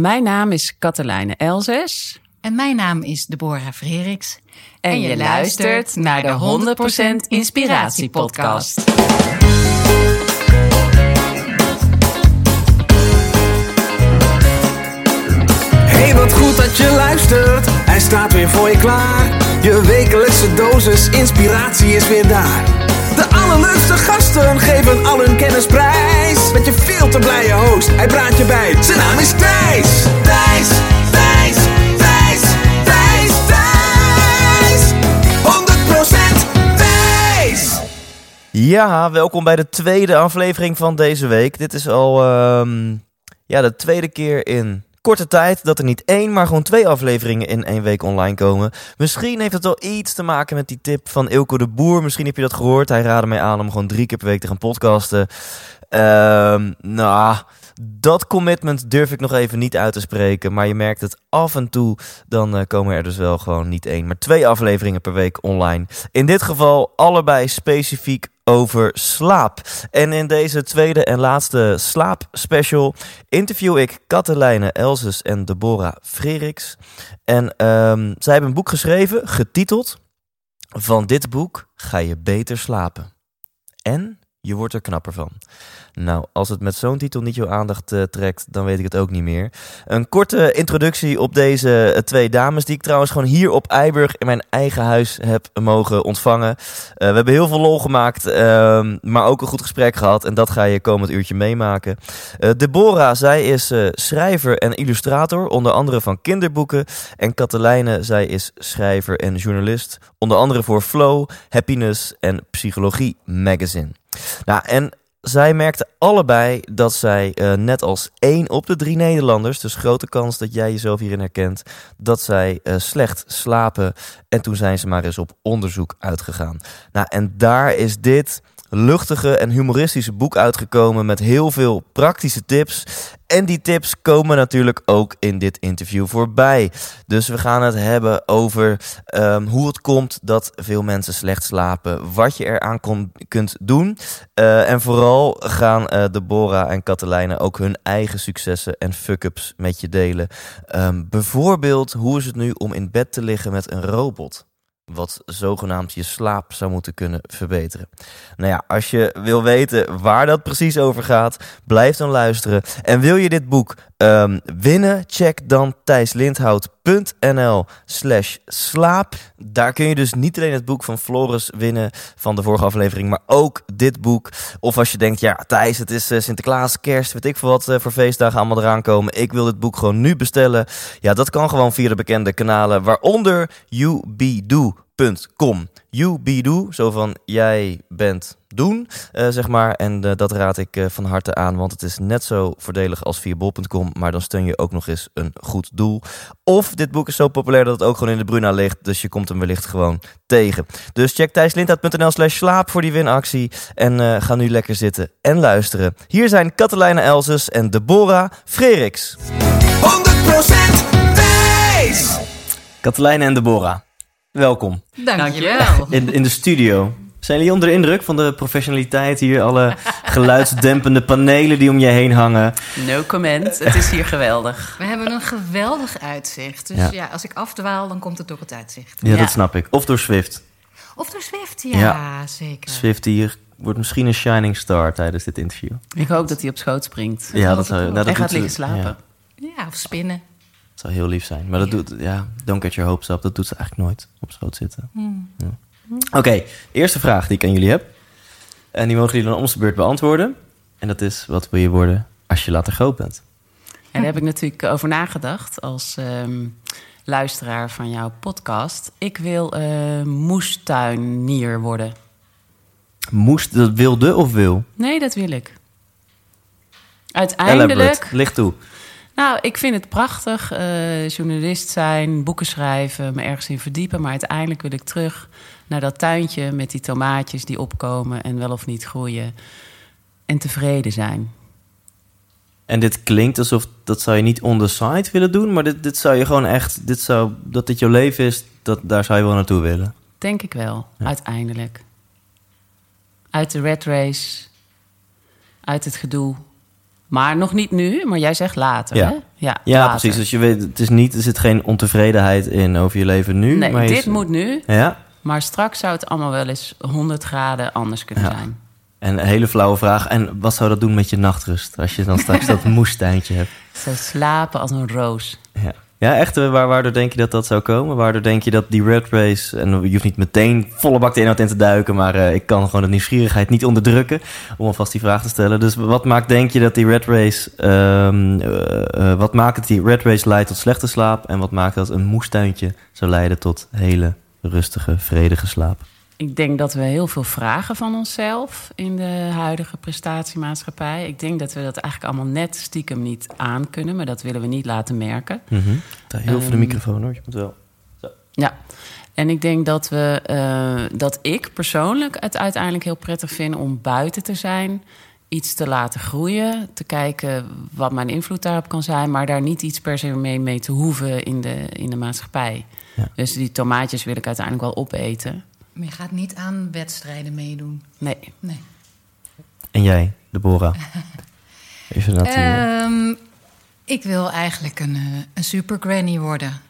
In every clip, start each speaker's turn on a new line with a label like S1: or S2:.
S1: mijn naam is Katelijne Elzes.
S2: En mijn naam is Deborah Freriks.
S1: En, je, luistert naar de 100% Inspiratie Podcast.
S3: Hey, wat goed dat je luistert. Hij staat weer voor je klaar. Je wekelijkse dosis inspiratie is weer daar. De allerleukste gasten geven al hun kennis prijs. Met je veel te blije host, hij praat je bij. Zijn naam is Thijs. Thijs, Thijs, Thijs, Thijs, Thijs. 100% Thijs.
S4: Ja, welkom bij de tweede aflevering van deze week. Dit is al ehm, ja, de tweede keer in korte tijd dat er niet één, maar gewoon twee afleveringen in één week online komen. Misschien heeft het wel iets te maken met die tip van Ilko de Boer. Misschien heb je dat gehoord. Hij raadde mij aan om gewoon drie keer per week te gaan podcasten. Ehm, nou, dat commitment durf ik nog even niet uit te spreken. Maar je merkt het af en toe. Dan eh, komen er dus wel gewoon niet één, maar twee afleveringen per week online. In dit geval allebei specifiek over slaap. En in deze tweede en laatste slaapspecial interview ik Katelijne Elzes en Deborah Freriks. En ehm, zij hebben een boek geschreven, getiteld... Van dit boek ga je beter slapen. En je wordt er knapper van. Nou, als het met zo'n titel niet jouw aandacht eh, trekt, dan weet ik het ook niet meer. Een korte introductie op deze eh, twee dames, die ik trouwens gewoon hier op Eiburg in mijn eigen huis heb mogen ontvangen. Eh, we hebben heel veel lol gemaakt, ehm, maar ook een goed gesprek gehad. En dat ga je komend uurtje meemaken. Deborah, zij is schrijver en illustrator, onder andere van kinderboeken. En Katelijne, zij is schrijver en journalist, onder andere voor Flow, Happiness en Psychologie Magazine. Nou, en zij merkten allebei dat zij, eh, net als één op de drie Nederlanders, dus grote kans dat jij jezelf hierin herkent, dat zij eh, slecht slapen. En toen zijn ze maar eens op onderzoek uitgegaan. Nou, en daar is dit luchtige en humoristische boek uitgekomen met heel veel praktische tips. En die tips komen natuurlijk ook in dit interview voorbij. Dus we gaan het hebben over ehm, hoe het komt dat veel mensen slecht slapen, wat je eraan kunt doen. Eh, en vooral gaan eh, Deborah en Katelijne ook hun eigen successen en fuck-ups met je delen. Ehm, bijvoorbeeld, hoe is het nu om in bed te liggen met een robot? Wat zogenaamd je slaap zou moeten kunnen verbeteren. Nou ja, als je wil weten waar dat precies over gaat, blijf dan luisteren. En wil je dit boek ehm, winnen, check dan thijslindhout.nl slash slaap. Daar kun je dus niet alleen het boek van Floris winnen van de vorige aflevering, maar ook dit boek. Of als je denkt, ja Thijs, het is eh, Sinterklaas, kerst, weet ik veel wat eh, voor feestdagen allemaal eraan komen. Ik wil dit boek gewoon nu bestellen. Ja, dat kan gewoon via de bekende kanalen, waaronder youbedo.com. You be do, zo van jij bent doen, eh, zeg maar. En eh, dat raad ik eh, van harte aan, want het is net zo voordelig als via bol.com, maar dan steun je ook nog eens een goed doel. Of dit boek is zo populair dat het ook gewoon in de Bruna ligt, dus je komt hem wellicht gewoon tegen. Dus check thijslindhout.nl slash slaap voor die winactie en eh, ga nu lekker zitten en luisteren. Hier zijn Katelijne Elzes en Deborah Freriks.
S3: 100% Thijs.
S4: Katelijne en Deborah, welkom
S2: Dankjewel.
S4: in, in de studio. Zijn jullie onder de indruk van de professionaliteit hier? Alle geluidsdempende panelen die om je heen hangen.
S1: No comment, het is hier geweldig.
S2: We hebben een geweldig uitzicht. Dus
S4: Ja.
S2: ja. als ik afdwaal, dan komt het door het uitzicht.
S4: Ja,
S1: Ja.
S4: dat snap ik. Of door Swift.
S2: Of door Swift, ja,
S4: Ja.
S2: zeker.
S4: Swift hier wordt misschien een shining star tijdens dit interview.
S1: Ik hoop dat hij op schoot springt.
S4: Ja, dat zou, nou, dat
S1: en
S4: doet
S1: gaat liggen slapen.
S4: Ja,
S2: Ja, of spinnen.
S4: Dat zou heel lief zijn. Maar dat doet, ja, don't get your hopes up. Dat doet ze eigenlijk nooit op schoot zitten. Ja. Oké, eerste vraag die ik aan jullie heb. En die mogen jullie dan om beurt beantwoorden. En dat is, wat wil je worden als je later groot bent?
S1: En daar heb ik natuurlijk over nagedacht als ehm, luisteraar van jouw podcast. Ik wil eh, moestuinier worden.
S4: Moest dat wilde of wil?
S1: Nee, dat wil ik. Uiteindelijk.
S4: Elaborate, licht toe.
S1: Nou, ik vind het prachtig. eh, journalist zijn, boeken schrijven, me ergens in verdiepen. Maar uiteindelijk wil ik terug naar dat tuintje met die tomaatjes die opkomen en wel of niet groeien. En tevreden zijn.
S4: En dit klinkt alsof dat zou je niet on the side willen doen, maar dit, dit zou je gewoon echt, dit zou, dat dit jouw leven is, dat, daar zou je wel naartoe willen.
S1: Denk ik wel, uiteindelijk. Uit de red race, uit het gedoe. Maar nog niet nu, maar jij zegt later,
S4: Ja.
S1: hè? Ja,
S4: Ja,
S1: later.
S4: precies. Dus je weet, het is niet, er zit geen ontevredenheid in over je leven nu.
S1: Nee,
S4: maar
S1: dit moet nu.
S4: Ja.
S1: Maar straks zou het allemaal wel eens 100 graden anders kunnen
S4: Ja.
S1: zijn.
S4: En een hele flauwe vraag. En wat zou dat doen met je nachtrust? Als je dan straks dat moestuintje hebt.
S1: Ze slapen als een roos.
S4: Ja, ja echt? eh, Waar, waardoor denk je dat dat zou komen? Waardoor denk je dat die red race... En je hoeft niet meteen volle bak de inhoud in te duiken... maar eh, ik kan gewoon de nieuwsgierigheid niet onderdrukken... om alvast die vraag te stellen. Dus wat maakt, denk je, dat die red race... ehm, eh, wat maakt die red race leidt tot slechte slaap... en wat maakt dat een moestuintje zou leiden tot hele rustige, vredige slaap?
S1: Ik denk dat we heel veel vragen van onszelf in de huidige prestatiemaatschappij. Ik denk dat we dat eigenlijk allemaal net stiekem niet aankunnen, maar dat willen we niet laten merken.
S4: Mhm. Heel veel de
S1: Ehm,
S4: microfoon hoor, je moet wel...
S1: Ja, en ik denk dat, we, eh, dat ik persoonlijk het uiteindelijk heel prettig vind om buiten te zijn. Iets te laten groeien, te kijken wat mijn invloed daarop kan zijn, maar daar niet iets per se mee, mee te hoeven in de, in de maatschappij.
S4: Ja.
S1: Dus die tomaatjes wil ik uiteindelijk wel opeten.
S2: Maar je gaat niet aan wedstrijden meedoen.
S1: Nee,
S2: Nee.
S4: En jij, Deborah? Even laten...
S2: Ehm, ik wil eigenlijk een, eh, een super granny worden.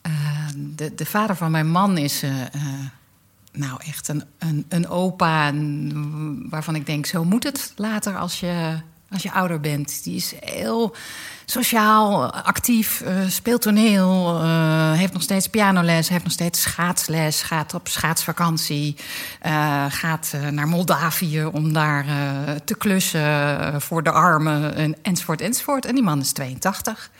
S2: Eh, de, de vader van mijn man is eh, eh, nou echt een, een, een opa een- waarvan ik denk, zo moet het later als je, als je ouder bent. Die is heel sociaal, actief, eh, speelt toneel, eh, heeft nog steeds pianoles, heeft nog steeds schaatsles, gaat op schaatsvakantie, eh, gaat naar Moldavië om daar te klussen voor de armen, en, enzovoort, enzovoort. En die man is 82.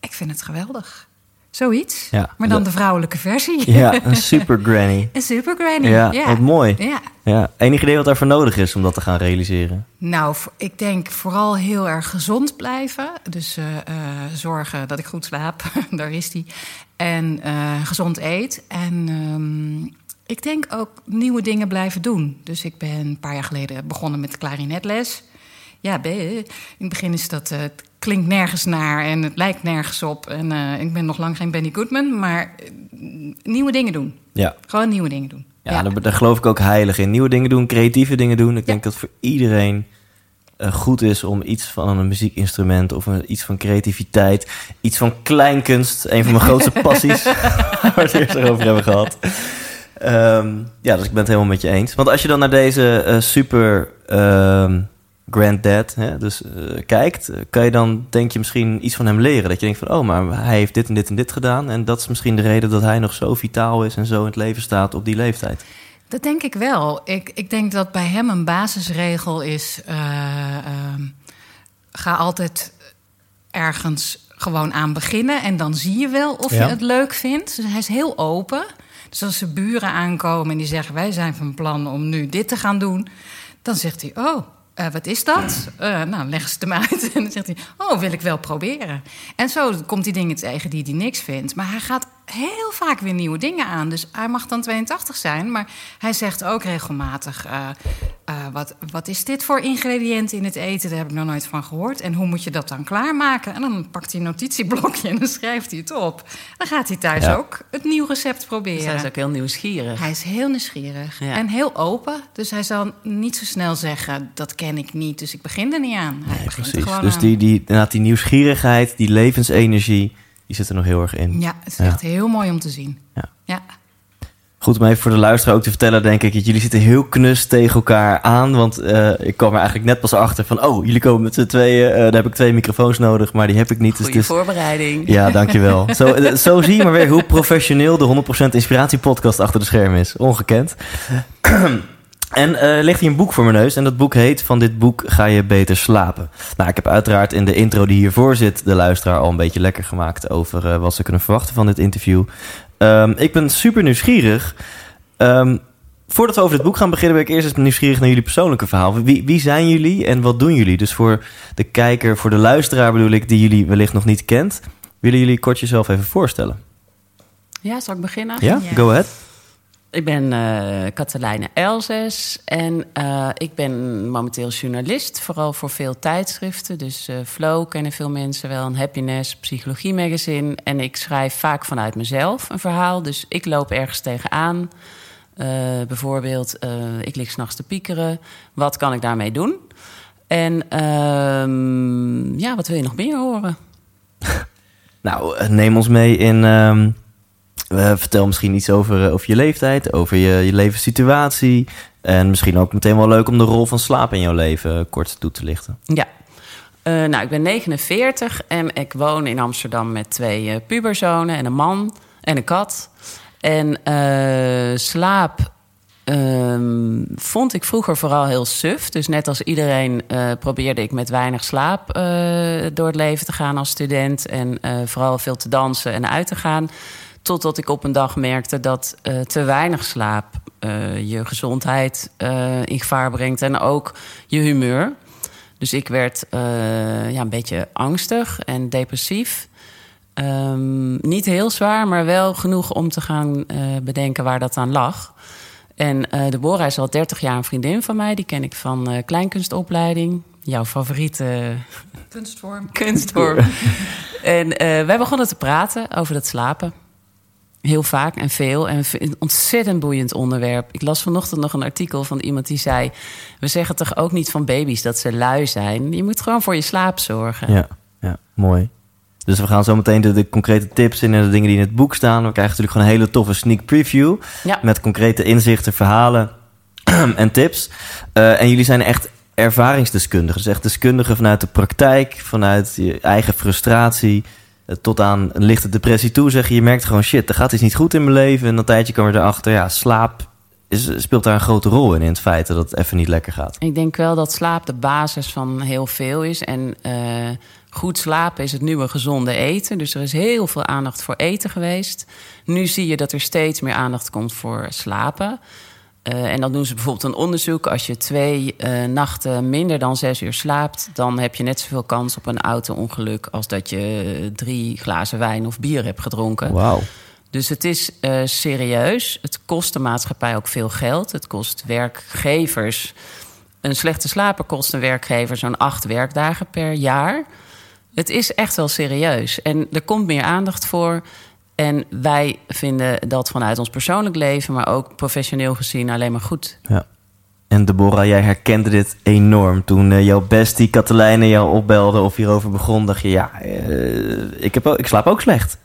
S2: Ik vind het geweldig. Zoiets,
S4: Ja,
S2: maar dan
S4: de-
S2: de vrouwelijke versie.
S4: Ja, een super granny.
S2: Een super granny.
S4: Ja,
S2: ja.
S4: wat mooi.
S2: Ja.
S4: Ja, enig idee wat daarvoor nodig is om dat te gaan realiseren?
S2: Nou, ik denk vooral heel erg gezond blijven. Dus eh, eh, zorgen dat ik goed slaap, daar is die. En eh, gezond eet. En ehm, ik denk ook nieuwe dingen blijven doen. Dus ik ben een paar jaar geleden begonnen met klarinetles. Ja, in het begin is dat... klinkt nergens naar en het lijkt nergens op. En eh, ik ben nog lang geen Benny Goodman, maar eh, nieuwe dingen doen.
S4: Ja,
S2: Gewoon nieuwe dingen doen.
S4: ja, Daar, daar geloof ik ook heilig in. Nieuwe dingen doen, creatieve dingen doen. Ik
S2: Ja.
S4: denk dat voor iedereen eh, goed is om iets van een muziekinstrument of een, iets van creativiteit, iets van kleinkunst, een van mijn grootste passies, waar we het eerst over hebben gehad. Ehm, ja, dus ik ben het helemaal met je eens. Want als je dan naar deze super ehm, granddad hè, dus, eh, kijkt, eh, kan je dan denk je misschien iets van hem leren. Dat je denkt van, oh, maar hij heeft dit en dit en dit gedaan. En dat is misschien de reden dat hij nog zo vitaal is en zo in het leven staat op die leeftijd.
S2: Dat denk ik wel. Ik, ik denk dat bij hem een basisregel is: eh, ehm, ga altijd ergens gewoon aan beginnen en dan zie je wel of
S4: Ja.
S2: je het leuk vindt. Dus hij is heel open. Dus als zijn buren aankomen en die zeggen: wij zijn van plan om nu dit te gaan doen, dan zegt hij: oh. Eh, wat is dat? Eh, nou, leggen ze hem uit. En dan zegt hij: Oh, wil ik wel proberen. En zo komt hij dingen tegen die hij niks vindt. Maar hij gaat heel vaak weer nieuwe dingen aan. Dus hij mag dan 82 zijn, maar hij zegt ook regelmatig: eh, eh, wat, wat is dit voor ingrediënt in het eten? Daar heb ik nog nooit van gehoord. En hoe moet je dat dan klaarmaken? En dan pakt hij een notitieblokje en dan schrijft hij het op. Dan gaat hij thuis
S4: Ja.
S2: ook het nieuw recept
S1: dus
S2: proberen.
S1: hij is ook heel nieuwsgierig.
S2: Hij is heel nieuwsgierig
S1: Ja.
S2: en heel open. Dus hij zal niet zo snel zeggen: dat ken ik niet, dus ik begin er niet aan. Hij
S4: Nee, precies. Dus
S2: aan.
S4: die, die, die nieuwsgierigheid, die levensenergie, die zit er nog heel erg in.
S2: Ja, het is
S4: Ja.
S2: echt heel mooi om te zien.
S4: Ja.
S2: ja.
S4: Goed om even voor de luisteraar ook te vertellen, denk ik. dat Jullie zitten heel knus tegen elkaar aan. Want eh, ik kwam er eigenlijk net pas achter van... oh, jullie komen met z'n tweeën. eh, daar heb ik twee microfoons nodig, maar die heb ik niet. Dus
S1: Goede
S4: het is,
S1: voorbereiding.
S4: ja, dankjewel. Zo, eh, zo zie je maar weer hoe professioneel de 100% Inspiratie-podcast achter de scherm is. Ongekend. En eh ligt hier een boek voor mijn neus. En dat boek heet Van dit boek ga je beter slapen. Nou, ik heb uiteraard in de intro die hiervoor zit... de luisteraar al een beetje lekker gemaakt... over eh, wat ze kunnen verwachten van dit interview. Ehm, ik ben super nieuwsgierig. Ehm, voordat we over dit boek gaan beginnen... ben ik eerst eens nieuwsgierig naar jullie persoonlijke verhaal. Wie, wie zijn jullie en wat doen jullie? Dus voor de kijker, voor de luisteraar bedoel ik... die jullie wellicht nog niet kent... willen jullie kort jezelf even voorstellen?
S1: Ja, zal ik beginnen?
S4: Ja?
S2: Ja.
S4: Go ahead.
S1: Ik ben eh Katelijne Elzes en eh, ik ben momenteel journalist, vooral voor veel tijdschriften. Dus eh, Flow kennen veel mensen wel, een Happiness, Psychologie Magazine. En ik schrijf vaak vanuit mezelf een verhaal, dus ik loop ergens tegenaan. Eh bijvoorbeeld, ik lig s'nachts te piekeren. Wat kan ik daarmee doen? En ehm, ja, wat wil je nog meer horen?
S4: Nou, neem ons mee in. ehm, eh, vertel misschien iets over, eh, over je leeftijd, over je, je levenssituatie. En misschien ook meteen wel leuk om de rol van slaap in jouw leven kort toe te lichten.
S1: Ja. Eh, nou, ik ben 49 en ik woon in Amsterdam met twee puberzonen en een man en een kat. En slaap ehm, vond ik vroeger vooral heel suf. Dus net als iedereen probeerde ik met weinig slaap door het leven te gaan als student. En vooral veel te dansen en uit te gaan. Totdat ik op een dag merkte dat eh, te weinig slaap eh, je gezondheid eh, in gevaar brengt. En ook je humeur. Dus ik werd eh, ja, een beetje angstig en depressief. Ehm, niet heel zwaar, maar wel genoeg om te gaan eh, bedenken waar dat aan lag. En eh Deborah is al 30 jaar een vriendin van mij. Die ken ik van eh, kleinkunstopleiding. Jouw favoriete
S2: Kunstvorm.
S1: kunstvorm. en eh, wij begonnen te praten over dat slapen. Heel vaak en veel. En een ontzettend boeiend onderwerp. Ik las vanochtend nog een artikel van iemand die zei... we zeggen toch ook niet van baby's dat ze lui zijn. Je moet gewoon voor je slaap zorgen.
S4: Ja, ja mooi. Dus we gaan zo meteen de, de concrete tips in en de dingen die in het boek staan. We krijgen natuurlijk gewoon een hele toffe sneak preview.
S1: Ja.
S4: Met concrete inzichten, verhalen en tips. Eh, en jullie zijn echt ervaringsdeskundigen. Dus echt deskundigen vanuit de praktijk, vanuit je eigen frustratie. Eh, Tot aan een lichte depressie toe zeg je, merkt gewoon shit, er gaat iets niet goed in mijn leven. En een tijdje kwam je erachter, ja, slaap speelt daar een grote rol in. In het feit dat het even niet lekker gaat.
S1: Ik denk wel dat slaap de basis van heel veel is. En eh, goed slapen is het nieuwe gezonde eten. Dus er is heel veel aandacht voor eten geweest. Nu zie je dat er steeds meer aandacht komt voor slapen. Eh, en dan doen ze bijvoorbeeld een onderzoek. Als je twee eh, nachten minder dan zes uur slaapt, dan heb je net zoveel kans op een auto-ongeluk als dat je drie glazen wijn of bier hebt gedronken.
S4: Wauw.
S1: Dus het is eh, serieus. Het kost de maatschappij ook veel geld. Het kost werkgevers. Een slechte slaper kost een werkgever zo'n acht werkdagen per jaar. Het is echt wel serieus. En er komt meer aandacht voor. En wij vinden dat vanuit ons persoonlijk leven, maar ook professioneel gezien, alleen maar goed.
S4: Ja. En Deborah, jij herkende dit enorm. Toen eh, jouw bestie Katelijne jou opbelde of hierover begon, dacht je, ja, eh, ik, heb ook, ik slaap ook slecht.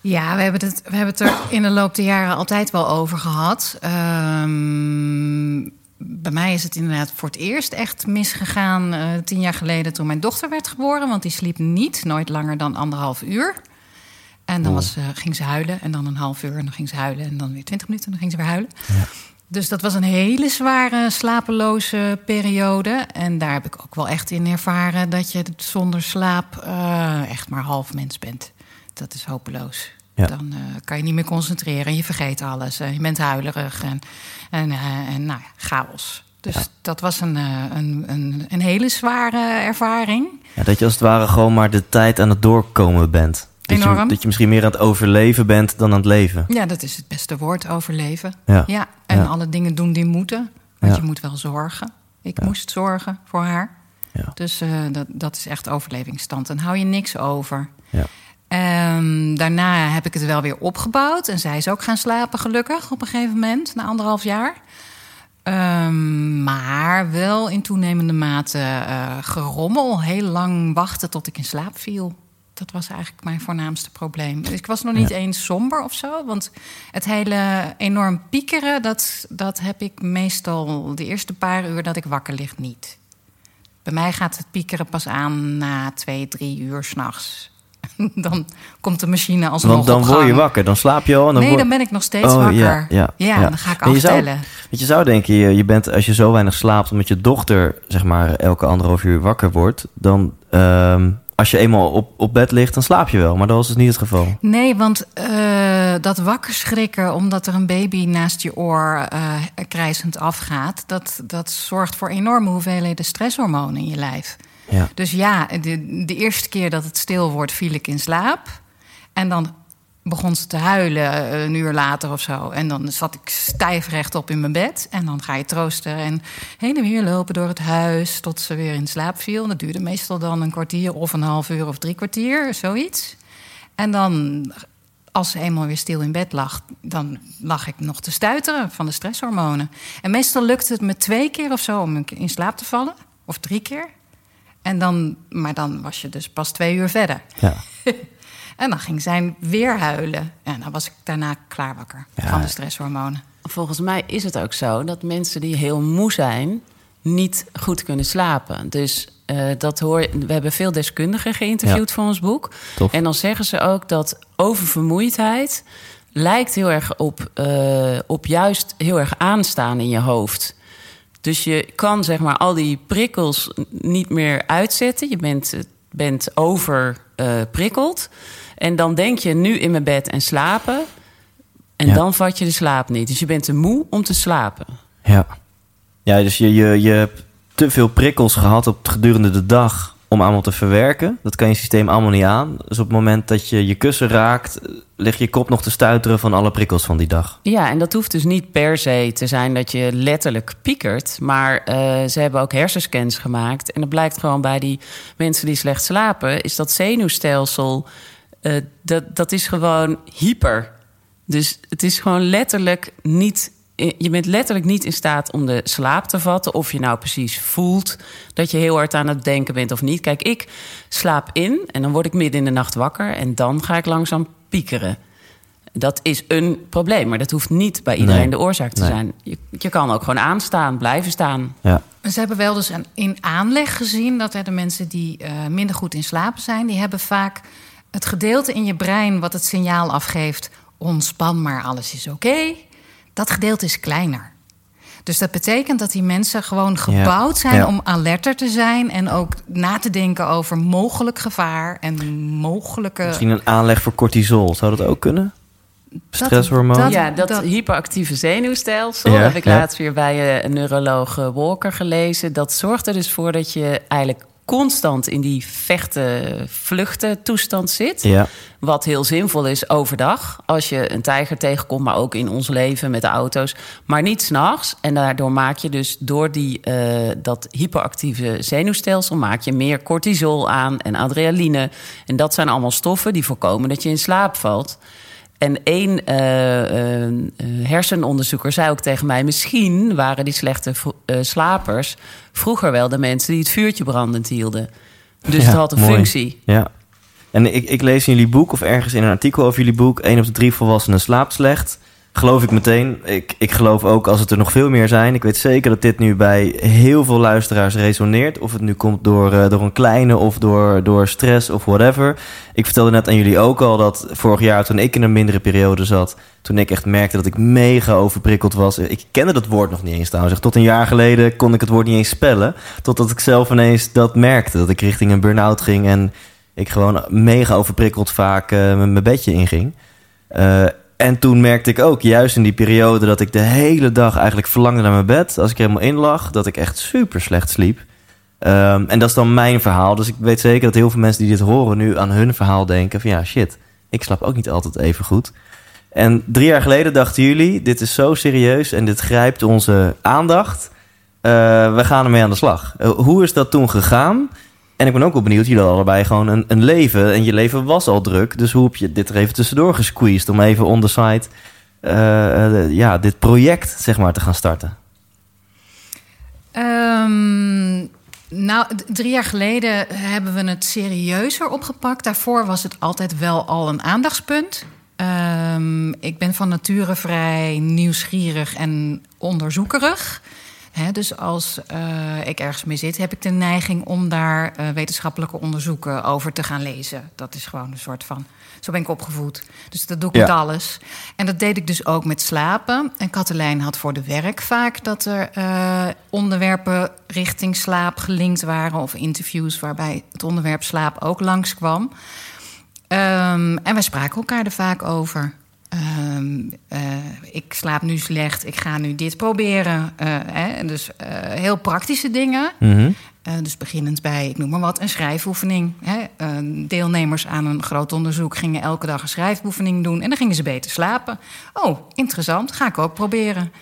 S2: Ja, we hebben, het, we hebben het er in de loop der jaren altijd wel over gehad. Ehm, bij mij is het inderdaad voor het eerst echt misgegaan eh, tien jaar geleden toen mijn dochter werd geboren. Want die sliep niet, nooit langer dan anderhalf uur. En dan was, eh, ging ze huilen en dan een half uur en dan ging ze huilen en dan weer twintig minuten en dan ging ze weer huilen. Dus dat was een hele zware slapeloze periode. En daar heb ik ook wel echt in ervaren dat je zonder slaap eh, echt maar half mens bent. Dat is hopeloos.
S4: Ja.
S2: Dan eh, kan je niet meer concentreren. Je vergeet alles. eh, je bent huilerig en, en, eh, en nou ja, chaos. Dus dat was een, een, een, een hele zware ervaring.
S4: Ja, dat je als het ware gewoon maar de tijd aan het doorkomen bent. Dat je,
S2: Enorm.
S4: dat je misschien meer aan het overleven bent dan aan het leven.
S2: Ja, dat is het beste woord, overleven.
S4: Ja.
S2: en
S4: Ja.
S2: alle dingen doen die moeten. Want
S4: Ja.
S2: je moet wel zorgen. Ik moest zorgen voor haar.
S4: Ja.
S2: Dus eh, dat, dat is echt overlevingsstand. Dan hou je niks over.
S4: Ja.
S2: Ehm, daarna heb ik het wel weer opgebouwd. En zij is ook gaan slapen, gelukkig, op een gegeven moment, na anderhalf jaar. Ehm, maar wel in toenemende mate eh, gerommel. Heel lang wachten tot ik in slaap viel. Dat was eigenlijk mijn voornaamste probleem. Dus ik was nog niet eens somber of zo. Want het hele enorm piekeren, dat, dat heb ik meestal de eerste paar uur dat ik wakker lig niet. Bij mij gaat het piekeren pas aan na twee, drie uur s'nachts. Dan komt de machine alsnog
S4: Want dan word je wakker, dan slaap je al. En dan
S2: Nee,
S4: word-
S2: dan ben ik nog steeds
S4: Oh,
S2: wakker.
S4: ja, ja, ja.
S2: dan ga ik
S4: En je zou-
S2: aftellen.
S4: Want je zou denken, je, je bent, als je zo weinig slaapt omdat je dochter zeg maar elke anderhalf uur wakker wordt, dan ehm, als je eenmaal op, op bed ligt, dan slaap je wel. Maar dat was dus niet het geval.
S2: Nee, want eh, dat wakker schrikken omdat er een baby naast je oor eh krijzend afgaat, dat, dat zorgt voor enorme hoeveelheden stresshormonen in je lijf.
S4: Ja.
S2: Dus ja, de, de eerste keer dat het stil wordt, viel ik in slaap. En dan begon ze te huilen eh, een uur later of zo. En dan zat ik stijf rechtop in mijn bed. En dan ga je troosten en heen en weer lopen door het huis... tot ze weer in slaap viel. Dat duurde meestal dan een kwartier of een half uur of drie kwartier, zoiets. En dan, als ze eenmaal weer stil in bed lag... dan lag ik nog te stuiteren van de stresshormonen. En meestal lukte het me twee keer of zo om in slaap te vallen. Of drie keer. En dan, maar dan was je dus pas twee uur verder.
S4: Ja.
S2: En dan ging zij weer huilen. En dan was ik daarna klaar wakker
S4: Ja.
S2: van de stresshormonen.
S1: Volgens mij is het ook zo dat mensen die heel moe zijn, niet goed kunnen slapen. Dus eh, dat hoor we hebben veel deskundigen geïnterviewd voor ons boek.
S4: Tof.
S1: En dan zeggen ze ook dat oververmoeidheid lijkt heel erg op, eh, op juist heel erg aanstaan in je hoofd. Dus je kan zeg maar al die prikkels niet meer uitzetten. Je bent, eh, bent overprikkeld. En dan denk je nu in mijn bed en slapen. En
S4: Ja.
S1: dan vat je de slaap niet. Dus je bent te moe om te slapen.
S4: Ja. Ja, dus je, je, je hebt te veel prikkels gehad op gedurende de dag om allemaal te verwerken. Dat kan je systeem allemaal niet aan. Dus op het moment dat je je kussen raakt, ligt je kop nog te stuiteren van alle prikkels van die dag.
S1: Ja, en dat hoeft dus niet per se te zijn dat je letterlijk piekert. Maar eh, ze hebben ook hersenscans gemaakt. En het blijkt gewoon bij die mensen die slecht slapen... is dat zenuwstelsel, eh, dat, dat is gewoon hyper. Dus het is gewoon letterlijk niet... Je bent letterlijk niet in staat om de slaap te vatten. Of je nou precies voelt dat je heel hard aan het denken bent of niet. Kijk, ik slaap in en dan word ik midden in de nacht wakker. En dan ga ik langzaam piekeren. Dat is een probleem, maar dat hoeft niet bij iedereen
S4: Nee.
S1: de oorzaak te
S4: Nee.
S1: zijn. Je, je kan ook gewoon aanstaan, blijven staan.
S4: Ja.
S2: Ze hebben wel dus een, in aanleg gezien dat er de mensen die eh, minder goed in slapen zijn, die hebben vaak het gedeelte in je brein wat het signaal afgeeft: ontspan maar, alles is oké. Dat gedeelte is kleiner. Dus dat betekent dat die mensen gewoon gebouwd zijn
S4: Ja.
S2: om alerter te zijn en ook na te denken over mogelijk gevaar en mogelijke.
S4: Misschien een aanleg voor cortisol. Zou dat ook kunnen? Stresshormoon?
S2: dat-
S1: ja, dat,
S2: dat-
S1: hyperactieve zenuwstelsel
S4: Ja,
S1: heb ik
S4: ja.
S1: laatst weer bij een neuroloog eh, Walker gelezen. Dat zorgt er dus voor dat je eigenlijk constant in die vechten, vluchten toestand zit.
S4: Ja.
S1: Wat heel zinvol is overdag. Als je een tijger tegenkomt, maar ook in ons leven met de auto's. Maar niet s'nachts. En daardoor maak je dus door die, eh, dat hyperactieve zenuwstelsel... maak je meer cortisol aan en adrenaline. En dat zijn allemaal stoffen die voorkomen dat je in slaap valt. En één eh, eh, hersenonderzoeker zei ook tegen mij... misschien waren die slechte eh, slapers vroeger wel de mensen... die het vuurtje brandend hielden. Dus
S4: Ja,
S1: het had een
S4: mooi.
S1: functie.
S4: Ja. En ik, ik lees in jullie boek of ergens in een artikel over jullie boek... één op de drie volwassenen slaapt slecht. Geloof ik meteen. Ik, ik geloof ook als het er nog veel meer zijn. Ik weet zeker dat dit nu bij heel veel luisteraars resoneert. Of het nu komt door, eh, door een kleine of door, door stress of whatever. Ik vertelde net aan jullie ook al dat vorig jaar toen ik in een mindere periode zat... toen ik echt merkte dat ik mega overprikkeld was. Ik kende dat woord nog niet eens trouwens. Tot een jaar geleden kon ik het woord niet eens spellen. Totdat ik zelf ineens dat merkte. Dat ik richting een burn-out ging en ik gewoon mega overprikkeld vaak met mijn bedje inging. Eh, en toen merkte ik ook, juist in die periode, dat ik de hele dag eigenlijk verlangde naar mijn bed. Als ik helemaal in lag, dat ik echt super slecht sliep. Ehm, en dat is dan mijn verhaal. Dus ik weet zeker dat heel veel mensen die dit horen nu aan hun verhaal denken: van ja, shit, ik slaap ook niet altijd even goed. En drie jaar geleden dachten jullie: dit is zo serieus en dit grijpt onze aandacht. Eh, we gaan ermee aan de slag. Eh, hoe is dat toen gegaan? En ik ben ook wel benieuwd, jullie allebei gewoon een, een leven. En je leven was al druk. Dus hoe heb je dit er even tussendoor gesqueezed... om even on side eh, eh, ja, dit project zeg maar te gaan starten?
S2: Ehm, nou, drie jaar geleden hebben we het serieuzer opgepakt. Daarvoor was het altijd wel al een aandachtspunt. Ehm, ik ben van nature vrij nieuwsgierig en onderzoekerig. Dus als eh, ik ergens mee zit, heb ik de neiging om daar eh, wetenschappelijke onderzoeken over te gaan lezen. Dat is gewoon een soort van. Zo ben ik opgevoed. Dus dat doe ik
S4: Ja.
S2: met alles. En dat deed ik dus ook met slapen. En Katelijn had voor de werk vaak dat er eh, onderwerpen richting slaap gelinkt waren. Of interviews waarbij het onderwerp slaap ook langskwam. Ehm, en wij spraken elkaar er vaak over. Ehm, eh, ik slaap nu slecht, ik ga nu dit proberen. Eh, hè, dus eh, heel praktische dingen.
S4: Mhm.
S2: Dus beginnend bij, ik noem maar wat, een schrijfoefening. Hè. Eh, deelnemers aan een groot onderzoek gingen elke dag een schrijfoefening doen... en dan gingen ze beter slapen. Oh, interessant, ga ik ook proberen.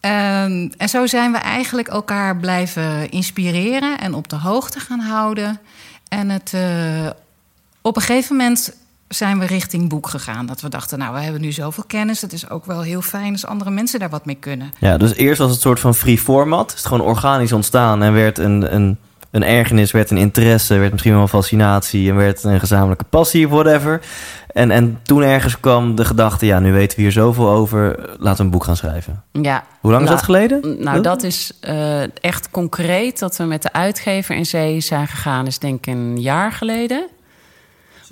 S2: Ehm, en zo zijn we eigenlijk elkaar blijven inspireren... en op de hoogte gaan houden. En het, op een gegeven moment zijn we richting boek gegaan. Dat we dachten, nou, we hebben nu zoveel kennis... het is ook wel heel fijn als andere mensen daar wat mee kunnen.
S4: Ja, dus eerst was het soort van free format. Is het gewoon organisch ontstaan en werd een, een, een ergernis werd een interesse, werd misschien wel een fascinatie en werd een gezamenlijke passie, whatever. En, en toen ergens kwam de gedachte, ja, nu weten we hier zoveel over, laten we een boek gaan schrijven.
S1: Ja.
S4: Hoe lang is
S1: Nou,
S4: dat geleden?
S1: Nou, dat is eh, echt concreet dat we met de uitgever in zee zijn gegaan, is denk ik een jaar geleden.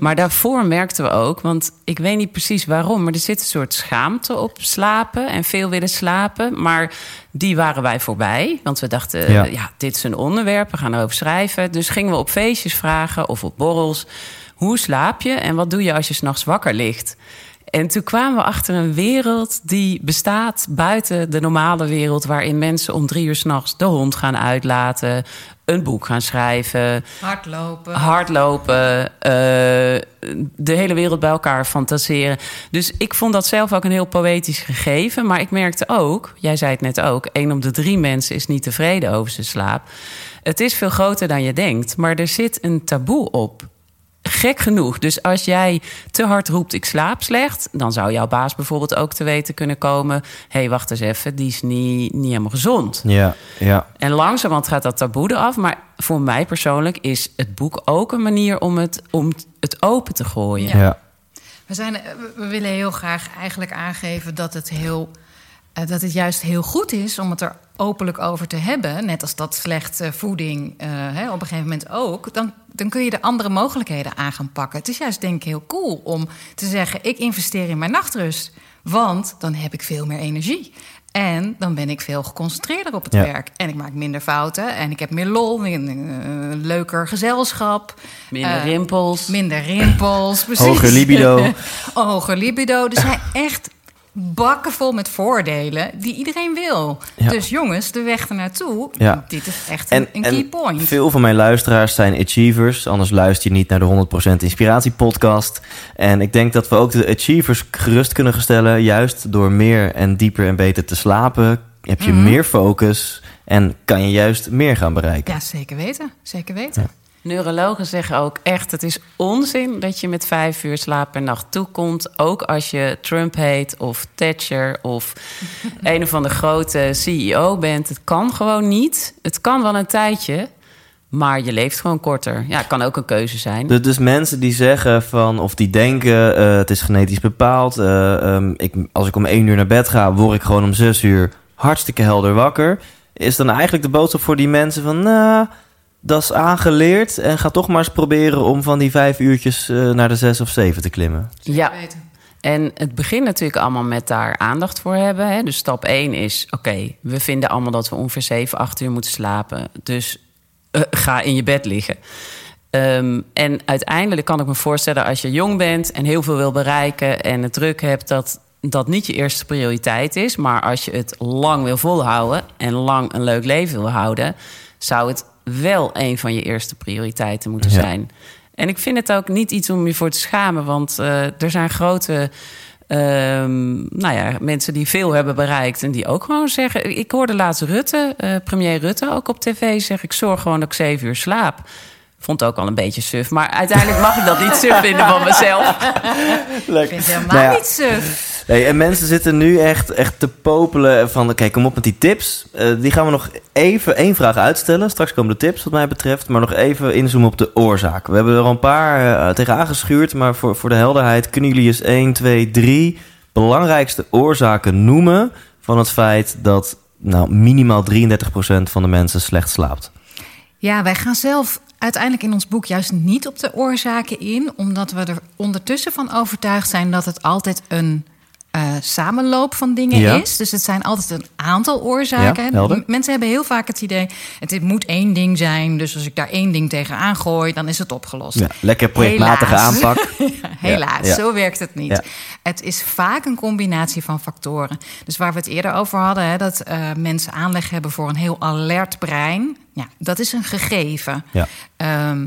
S1: Maar daarvoor merkten we ook, want ik weet niet precies waarom, maar er zit een soort schaamte op slapen en veel willen slapen. Maar die waren wij voorbij, want we dachten,
S4: Ja.
S1: ja. dit is een onderwerp, we gaan erover schrijven. Dus gingen we op feestjes vragen of op borrels, hoe slaap je en wat doe je als je s'nachts wakker ligt? En toen kwamen we achter een wereld die bestaat buiten de normale wereld, waarin mensen om drie uur s'nachts de hond gaan uitlaten, een boek gaan schrijven,
S2: Hardlopen.
S1: hardlopen, eh, de hele wereld bij elkaar fantaseren. Dus ik vond dat zelf ook een heel poëtisch gegeven. Maar ik merkte ook, jij zei het net ook, één op de drie mensen is niet tevreden over zijn slaap. Het is veel groter dan je denkt, maar er zit een taboe op. Gek genoeg. Dus als jij te hard roept, ik slaap slecht... dan zou jouw baas bijvoorbeeld ook te weten kunnen komen... hé, hey, wacht eens even, die is niet, niet helemaal gezond.
S4: Ja, ja.
S1: En langzamerhand gaat dat taboe eraf. Maar voor mij persoonlijk is het boek ook een manier om het, om het open te gooien.
S4: ja.
S2: We, zijn, we- willen heel graag eigenlijk aangeven dat het, heel, dat het juist heel goed is om het er openlijk over te hebben. Net als dat slechte voeding eh, hè, op een gegeven moment ook. Dan, dan kun je er andere mogelijkheden aan gaan pakken. Het is juist denk ik heel cool om te zeggen... ik investeer in mijn nachtrust, want dan heb ik veel meer energie. En dan ben ik veel geconcentreerder op het
S4: Ja.
S2: werk. En ik maak minder fouten en ik heb meer lol, een, leuker gezelschap.
S1: Minder
S2: Eh,
S1: rimpels.
S2: Minder rimpels, precies.
S4: Hoger libido.
S2: Hoger libido. Er zijn echt bakken vol met voordelen die iedereen wil.
S4: Ja.
S2: Dus jongens, de weg ernaartoe,
S4: Ja.
S2: dit is echt een, een key point.
S4: veel van mijn luisteraars zijn achievers. Anders luister je niet naar de 100% Inspiratie podcast. En ik denk dat we ook de achievers gerust kunnen stellen. Juist door meer en dieper en beter te slapen... heb je
S2: Mhm.
S4: meer focus en kan je juist meer gaan bereiken.
S2: Ja, zeker weten. Zeker weten.
S1: Neurologen zeggen ook echt, het is onzin dat je met vijf uur slaap per nacht toekomt. Ook als je Trump heet of Thatcher of een of andere grote CEO bent. Het kan gewoon niet. Het kan wel een tijdje, maar je leeft gewoon korter. Ja, het kan ook een keuze zijn.
S4: Dus, dus mensen die zeggen van, of die denken, eh, het is genetisch bepaald. eh, ehm, ik, als ik om één uur naar bed ga, word ik gewoon om zes uur hartstikke helder wakker. Is dan eigenlijk de boodschap voor die mensen van, nou, dat is aangeleerd. En ga toch maar eens proberen om van die vijf uurtjes eh, naar de zes of zeven te klimmen.
S1: Ja. En het begint natuurlijk allemaal met daar aandacht voor hebben. Hè? Dus stap 1 is: oké, we vinden allemaal dat we ongeveer 7, 8 uur moeten slapen. Dus eh, ga in je bed liggen. Ehm, en uiteindelijk kan ik me voorstellen, als je jong bent en heel veel wil bereiken en het druk hebt, dat dat niet je eerste prioriteit is. Maar als je het lang wil volhouden en lang een leuk leven wil houden, zou het wel een van je eerste prioriteiten moeten
S4: Ja.
S1: zijn. En ik vind het ook niet iets om je voor te schamen, want eh, er zijn grote. ehm, nou ja, mensen die veel hebben bereikt en die ook gewoon zeggen. Ik hoorde laatst Rutte, eh, premier Rutte, ook op tv zeggen: Ik zorg gewoon dat ik zeven uur slaap. Vond het ook al een beetje suf. Maar uiteindelijk mag ik dat niet suf vinden van mezelf.
S2: Ik vind het helemaal
S4: Nou ja.
S2: niet suf.
S4: En mensen zitten nu echt, echt te popelen van... Kijk, kom op met die tips. Eh, die gaan we nog even één vraag uitstellen. Straks komen de tips wat mij betreft. Maar nog even inzoomen op de oorzaak. We hebben er al een paar eh, tegen aangeschuurd. Maar voor, voor de helderheid kunnen jullie eens 1, 2, 3... belangrijkste oorzaken noemen... van het feit dat nou, minimaal 33% van de mensen slecht slaapt.
S2: Ja, wij gaan zelf uiteindelijk in ons boek juist niet op de oorzaken in, omdat we er ondertussen van overtuigd zijn dat het altijd een eh, samenloop van dingen
S4: Ja.
S2: is. Dus het zijn altijd een aantal oorzaken.
S4: Ja,
S2: Mensen hebben heel vaak het idee, het moet één ding zijn. Dus als ik daar één ding tegenaan gooi, dan is het opgelost.
S4: Ja, lekker projectmatige
S2: Helaas.
S4: aanpak.
S2: Helaas, zo werkt het niet. Het is vaak een combinatie van factoren. Dus waar we het eerder over hadden, hè, dat eh, mensen aanleg hebben voor een heel alert brein. Ja, dat is een gegeven.
S4: Ja.
S2: Ehm,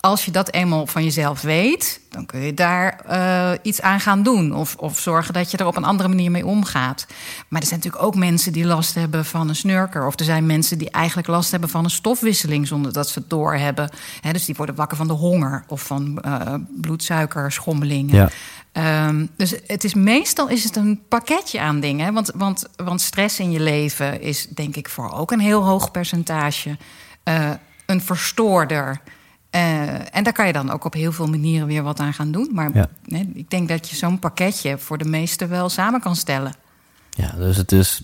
S2: als je dat eenmaal van jezelf weet, dan kun je daar eh, iets aan gaan doen. Of, of zorgen dat je er op een andere manier mee omgaat. Maar er zijn natuurlijk ook mensen die last hebben van een snurker. Of er zijn mensen die eigenlijk last hebben van een stofwisseling zonder dat ze het doorhebben. Hè, dus die worden wakker van de honger of van eh bloedsuikerschommelingen.
S4: Ja.
S2: Ehm, dus het is meestal is het een pakketje aan dingen. Want, want, want stress in je leven is denk ik voor ook een heel hoog percentage. eh, een verstoorder. Eh, en daar kan je dan ook op heel veel manieren weer wat aan gaan doen. Maar
S4: Ja.
S2: nee, ik denk dat je zo'n pakketje voor de meesten wel samen kan stellen.
S4: Ja, dus het is.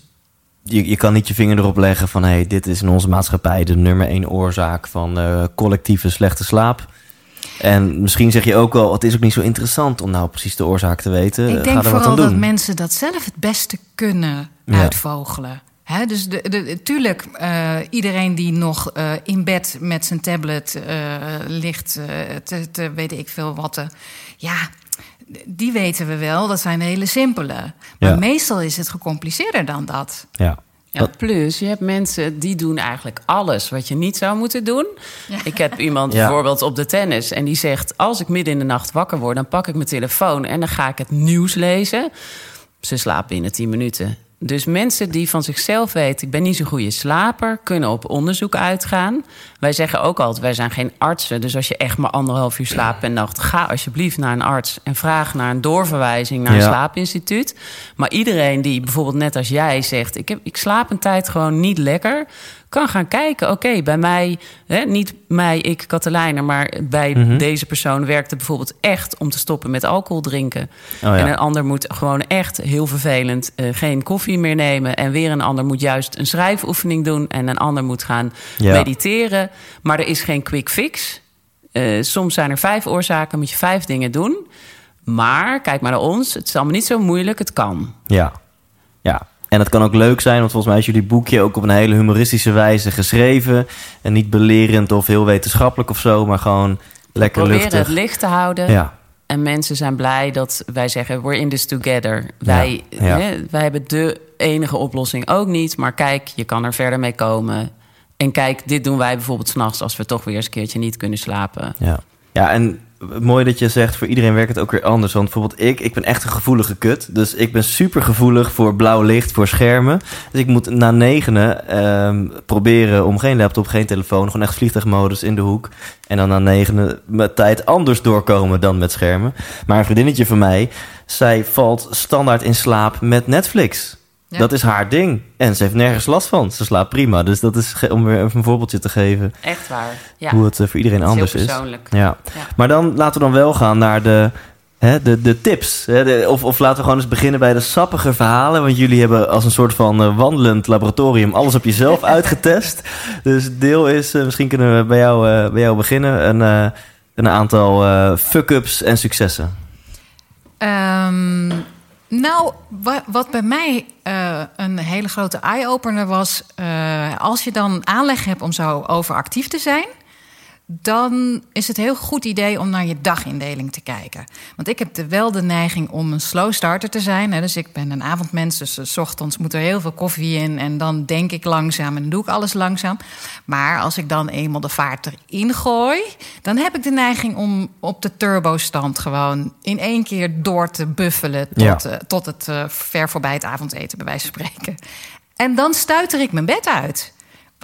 S4: Je, je kan niet je vinger erop leggen van hé, hey, dit is in onze maatschappij de nummer één oorzaak van eh, collectieve slechte slaap. En misschien zeg je ook wel, het is ook niet zo interessant om nou precies de oorzaak te weten.
S2: Ik
S4: Ga
S2: denk
S4: wat aan
S2: vooral
S4: doen.
S2: dat mensen dat zelf het beste kunnen
S4: Ja.
S2: Dus de, de, tuurlijk, eh, iedereen die nog eh, in bed met zijn tablet eh, ligt, eh, te, te weet ik veel wat. ja, die weten we wel. Dat zijn hele simpele. Maar
S4: Ja.
S2: meestal is het gecompliceerder dan dat.
S4: Ja.
S1: Ja, plus, je hebt mensen die doen eigenlijk alles wat je niet zou moeten doen. Ik heb iemand
S4: Ja.
S1: bijvoorbeeld op de tennis en die zegt... als ik midden in de nacht wakker word, dan pak ik mijn telefoon... en dan ga ik het nieuws lezen. Ze slapen binnen 10 minuten. Dus mensen die van zichzelf weten... ik ben niet zo'n goede slaper, kunnen op onderzoek uitgaan. Wij zeggen ook altijd, wij zijn geen artsen. Dus als je echt maar anderhalf uur slaapt per nacht... ga alsjeblieft naar een arts en vraag naar een doorverwijzing... naar een
S4: Ja.
S1: slaapinstituut. Maar iedereen die bijvoorbeeld net als jij zegt... ik, heb, ik slaap een tijd gewoon niet lekker... kan gaan kijken, oké, bij mij... Hè, niet mij, ik, Katelijne... maar bij
S4: Mhm.
S1: deze persoon werkt het bijvoorbeeld echt... om te stoppen met alcohol drinken.
S4: Oh ja.
S1: En een ander moet gewoon echt heel vervelend... eh, geen koffie meer nemen. En weer een ander moet juist een schrijfoefening doen... en een ander moet gaan
S4: Ja.
S1: mediteren. Maar er is geen quick fix... Eh, soms zijn er vijf oorzaken, moet je vijf dingen doen. Maar kijk maar naar ons, het is allemaal niet zo moeilijk, het kan.
S4: Ja. En het kan ook leuk zijn, want volgens mij is jullie boekje ook op een hele humoristische wijze geschreven. En niet belerend of heel wetenschappelijk of zo, maar gewoon lekker luchtig.
S1: het licht te houden.
S4: Ja,
S1: En mensen zijn blij dat wij zeggen, we're in this together. Wij,
S4: ja.
S1: Hè, wij hebben de enige oplossing ook niet. Maar kijk, je kan er verder mee komen. En kijk, dit doen wij bijvoorbeeld s'nachts... als we toch weer eens een keertje niet kunnen slapen.
S4: ja. Ja, en mooi dat je zegt, voor iedereen werkt het ook weer anders. Want bijvoorbeeld ik, ik ben echt een gevoelige kut. Dus ik ben super gevoelig voor blauw licht, voor schermen. Dus ik moet na negenen ehm, proberen om geen laptop, geen telefoon... gewoon echt vliegtuigmodus in de hoek. En dan na negenen mijn tijd anders doorkomen dan met schermen. Maar een vriendinnetje van mij, zij valt standaard in slaap met Netflix.
S2: Ja.
S4: Dat is haar ding. En ze heeft nergens last van. Ze slaapt prima. Dus dat is, om weer even een voorbeeldje te geven...
S1: Echt waar. Ja,
S4: hoe het eh, voor iedereen
S1: is
S4: anders is.
S1: persoonlijk.
S4: Ja.
S1: Ja.
S4: Maar dan laten we dan wel gaan naar de, hè, de, de tips. Hè, de- of, of laten we gewoon eens beginnen bij de sappige verhalen. Want jullie hebben als een soort van eh, wandelend laboratorium alles op jezelf uitgetest. Dus deel is, eh, misschien kunnen we bij jou, bij jou beginnen. Een, een aantal fuck-ups en successen.
S2: Ehm, nou, wa- wat bij mij eh, een hele grote eye-opener was... eh, als je dan aanleg hebt om zo overactief te zijn... dan is het een heel goed idee om naar je dagindeling te kijken. Want ik heb de, wel de neiging om een slow starter te zijn. Hè. Dus ik ben een avondmens, dus eh, s ochtends moet er heel veel koffie in... en dan denk ik langzaam en doe ik alles langzaam. Maar als ik dan eenmaal de vaart erin gooi... dan heb ik de neiging om op de turbostand gewoon... in één keer door te buffelen tot,
S4: Ja.
S2: eh, tot het eh, ver voorbij het avondeten, bij wijze van spreken. En dan stuiter ik mijn bed uit...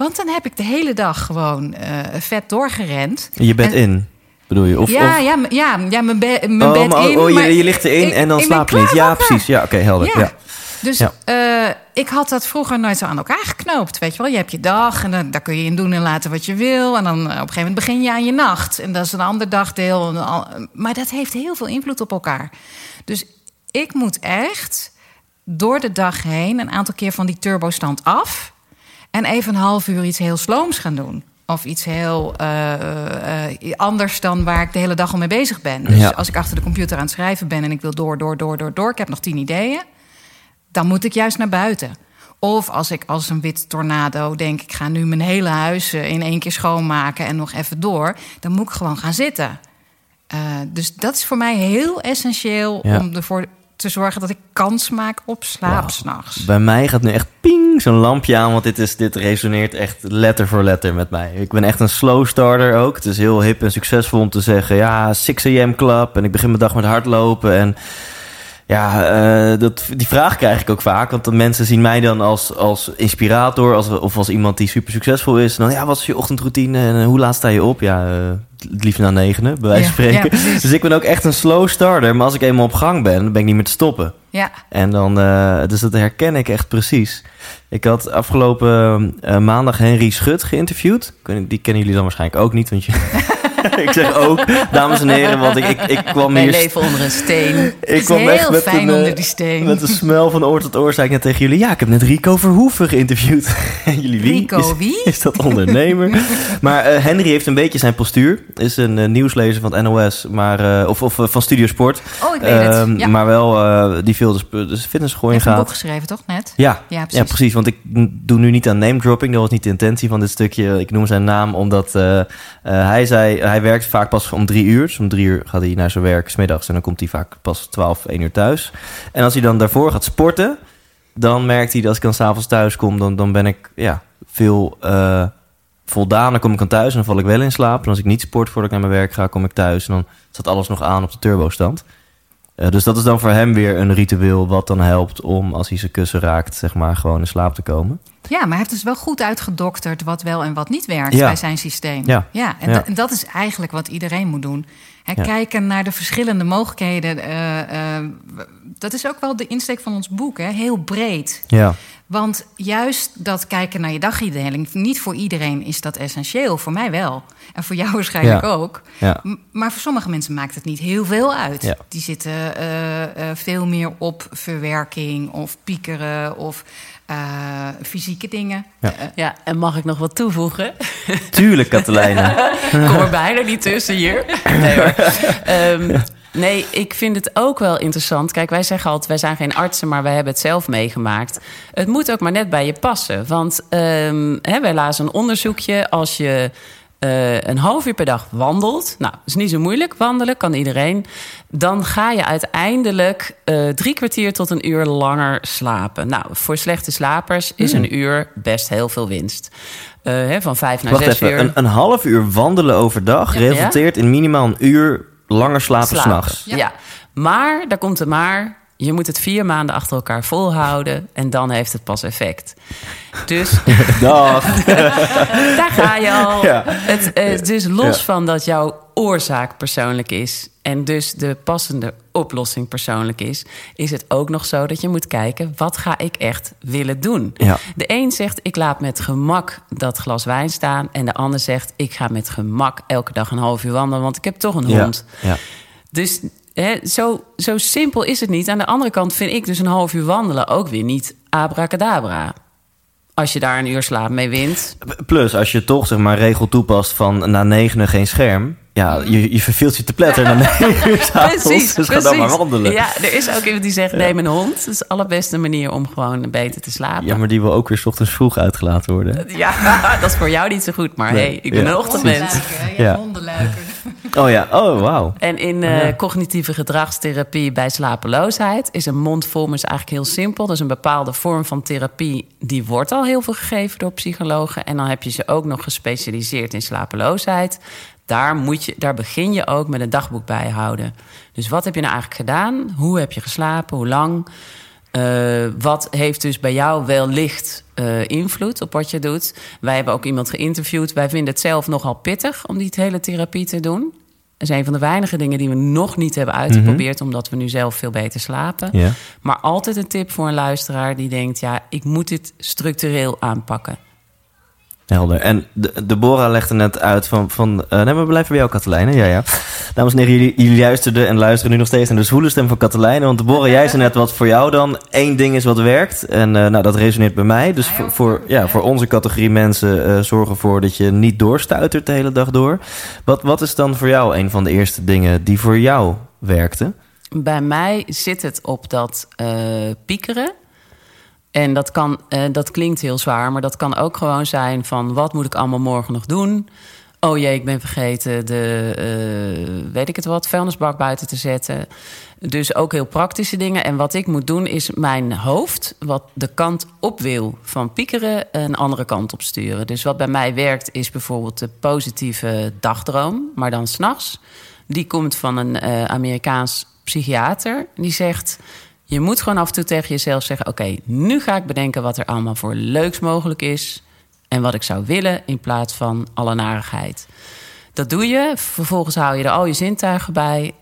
S2: Want dan heb ik de hele dag gewoon eh, vet doorgerend.
S4: Je bed
S2: En-
S4: in, bedoel je? Of,
S2: ja,
S4: of...
S2: ja, ja, ja, mijn, be- mijn
S4: oh,
S2: bed
S4: maar, oh,
S2: in.
S4: oh, je,
S2: maar
S4: je ligt erin
S2: ik-
S4: en dan slaap je niet. Ja, precies. Ja, oké, helder.
S2: Ja.
S4: Ja.
S2: Dus
S4: Ja.
S2: eh, ik had dat vroeger nooit zo aan elkaar geknoopt. Weet je wel, je hebt je dag en dan, daar kun je in doen en laten wat je wil. En dan eh, op een gegeven moment begin je aan je nacht. En dat is een ander dagdeel. Maar dat heeft heel veel invloed op elkaar. Dus ik moet echt door de dag heen een aantal keer van die turbostand af. En even een half uur iets heel slooms gaan doen. Of iets heel eh, eh, anders dan waar ik de hele dag al mee bezig ben. Dus
S4: Ja.
S2: als ik achter de computer aan het schrijven ben en ik wil door, door, door, door, door. Ik heb nog tien ideeën. Dan moet ik juist naar buiten. Of als ik als een wit tornado denk, ik ga nu mijn hele huis eh, in één keer schoonmaken en nog even door. Dan moet ik gewoon gaan zitten. Dus dat is voor mij heel essentieel
S4: Ja.
S2: om ervoor te zorgen dat ik kans maak op slaap s'nachts.
S4: Bij mij gaat nu echt ping zo'n lampje aan, want dit, is, dit resoneert echt letter voor letter met mij. Ik ben echt een slow starter ook. Het is heel hip en succesvol om te zeggen, ja, 6 am club en ik begin mijn dag met hardlopen. En Ja, eh, dat, die vraag krijg ik ook vaak. Want de mensen zien mij dan als, als inspirator als, of als iemand die super succesvol is. En dan, ja, wat is je ochtendroutine en hoe laat sta je op? Ja, uh, het liefst na negenen, bij wijze van
S2: Ja,
S4: spreken.
S2: ja,
S4: dus ik ben ook echt een slow starter. Maar als ik eenmaal op gang ben, dan ben ik niet meer te stoppen.
S2: Ja,
S4: En dan, eh, dus dat herken ik echt precies. Ik had afgelopen eh, maandag Henry Schut geïnterviewd. Die kennen jullie dan waarschijnlijk ook niet. Want je... ik zeg ook, dames en heren, want ik, ik, ik kwam
S1: Wij
S4: hier...
S1: leven onder een steen.
S4: Ik kwam
S2: heel
S4: echt met
S2: fijn
S4: een, eh,
S2: onder die steen.
S4: Met een smel van oor tot oor zei ik net tegen jullie... ja, ik heb net Rico Verhoeven geïnterviewd. En jullie, wie?
S2: Rico,
S4: is,
S2: wie?
S4: Is dat ondernemer? maar eh, Henry heeft een beetje zijn postuur. Is een eh, nieuwslezer van het NOS, maar, of, of van Studio Sport.
S2: Oh, ik weet het.
S4: Ehm,
S2: Ja.
S4: Maar wel die veel de, sp- de fitnessgooi
S2: Je hebt een boek
S4: gaat.
S2: geschreven, toch, net?
S4: Ja,
S2: Ja, precies.
S4: ja, precies. Want ik doe nu niet aan name dropping. Dat was niet de intentie van dit stukje. Ik noem zijn naam omdat hij zei... Hij werkt vaak pas om drie uur. Dus om drie uur gaat hij naar zijn werk, smiddags. En dan komt hij vaak pas 12, 1 uur thuis. En als hij dan daarvoor gaat sporten... dan merkt hij dat als ik dan s'avonds thuis kom... Dan, dan ben ik ja, veel eh, voldaan. Dan kom ik aan thuis en dan val ik wel in slaap. En als ik niet sport voordat ik naar mijn werk ga, kom ik thuis. En dan staat alles nog aan op de turbostand. Eh, dus dat is dan voor hem weer een ritueel wat dan helpt om als hij zijn kussen raakt, zeg maar, gewoon in slaap te komen.
S2: Ja, maar hij heeft dus wel goed uitgedokterd wat wel en wat niet werkt
S4: Ja.
S2: bij zijn systeem.
S4: Ja.
S2: en,
S4: Ja.
S2: da- en dat is eigenlijk wat iedereen moet doen. Hè,
S4: Ja.
S2: Kijken naar de verschillende mogelijkheden. eh, eh, dat is ook wel de insteek van ons boek, hè? heel breed.
S4: Ja,
S2: Want juist dat kijken naar je dagindeling, niet voor iedereen is dat essentieel. Voor mij wel. En voor jou waarschijnlijk
S4: Ja.
S2: ook.
S4: ja,
S2: Maar voor sommige mensen maakt het niet heel veel uit.
S4: Ja.
S2: Die zitten eh, eh, veel meer op verwerking of piekeren of eh, fysieke dingen.
S4: Ja.
S1: Ja, en mag ik nog wat toevoegen?
S4: tuurlijk, Katelijne.
S1: Kom er bijna niet tussen hier. Nee hoor. Ehm, nee, ik vind het ook wel interessant. Kijk, wij zeggen altijd, wij zijn geen artsen, maar wij hebben het zelf meegemaakt. Het moet ook maar net bij je passen. Want ehm, hè, wij lazen een onderzoekje. Als je eh, een half uur per dag wandelt... nou, is niet zo moeilijk, wandelen kan iedereen... dan ga je uiteindelijk eh, drie kwartier tot een uur langer slapen. Nou, voor slechte slapers is een uur best heel veel winst. Eh, hè, van vijf naar
S4: Wacht
S1: zes
S4: even,
S1: uur.
S4: een, een half uur wandelen overdag
S1: Ja.
S4: resulteert in minimaal een uur langer slapen,
S1: slapen.
S4: s'nachts.
S2: Ja.
S1: Ja. maar daar komt er maar. Je moet het vier maanden achter elkaar volhouden en dan heeft het pas effect. Dus
S4: Dag.
S1: daar ga je al.
S4: Ja.
S1: Het, eh, dus los
S4: Ja.
S1: van dat jouw oorzaak persoonlijk is en dus de passende oplossing persoonlijk is, is het ook nog zo dat je moet kijken wat ga ik echt willen doen.
S4: Ja.
S1: De een zegt ik laat met gemak dat glas wijn staan en de ander zegt ik ga met gemak elke dag een half uur wandelen, want ik heb toch een
S4: Ja.
S1: hond.
S4: Ja.
S1: Dus hè, zo, zo simpel is het niet. Aan de andere kant vind ik dus een half uur wandelen ook weer niet abracadabra. Als je daar een uur slaap mee wint.
S4: Plus, als je toch zeg maar regel toepast van na negenen geen scherm... Ja, je, je verveelt je te pletter na negen uur s'avonds. Dus ga dan maar wandelen.
S1: Ja, er is ook iemand die zegt neem een hond. Dat is de allerbeste manier om gewoon beter te slapen.
S4: Ja, maar die wil ook weer 's ochtends vroeg uitgelaten worden.
S1: Ja, dat is voor jou niet zo goed. Maar
S4: Nee.
S1: hey, ik ben
S4: Ja.
S1: een ochtendmens.
S4: Ja.
S2: hebt hondenluiken.
S4: Oh ja, oh wauw.
S1: En in eh, cognitieve gedragstherapie bij slapeloosheid is een mondvorm is eigenlijk heel simpel. Dat is een bepaalde vorm van therapie. Die wordt al heel veel gegeven door psychologen. En dan heb je ze ook nog gespecialiseerd in slapeloosheid. Daar, moet je, daar begin je ook met een dagboek bijhouden. Dus wat heb je nou eigenlijk gedaan? Hoe heb je geslapen? Hoe lang? Eh, wat heeft dus bij jou wellicht eh invloed op wat je doet? Wij hebben ook iemand geïnterviewd. Wij vinden het zelf nogal pittig om die hele therapie te doen. Dat is een van de weinige dingen die we nog niet hebben uitgeprobeerd, omdat we nu zelf veel beter slapen. Maar altijd een tip voor een luisteraar die denkt: ja, ik moet dit structureel aanpakken.
S4: Helder. En de, Deborah legde net uit van... van eh, nee, we blijven bij jou, Katelijne. Ja, ja. Dames en heren, jullie, jullie luisterden en luisteren nu nog steeds naar de zwoele stem van Katelijne. Want Deborah, jij zei net wat voor jou dan één ding is wat werkt. En eh, nou, dat resoneert bij mij. Dus voor, voor, ja, voor onze categorie mensen eh zorg ervoor dat je niet doorstuitert de hele dag door. Wat, wat is dan voor jou een van de eerste dingen die voor jou werkten?
S1: Bij mij zit het op dat piekeren. En dat, kan, eh, dat klinkt heel zwaar, maar dat kan ook gewoon zijn van... wat moet ik allemaal morgen nog doen? Oh jee, ik ben vergeten de, eh, weet ik het wat, vuilnisbak buiten te zetten. Dus ook heel praktische dingen. En wat ik moet doen is mijn hoofd, wat de kant op wil van piekeren... een andere kant op sturen. Dus wat bij mij werkt is bijvoorbeeld de positieve dagdroom, maar dan s'nachts. Die komt van een eh, Amerikaans psychiater. Die zegt, je moet gewoon af en toe tegen jezelf zeggen... oké, nu ga ik bedenken wat er allemaal voor leuks mogelijk is... en wat ik zou willen in plaats van alle narigheid. Dat doe je, vervolgens hou je er al je zintuigen bij...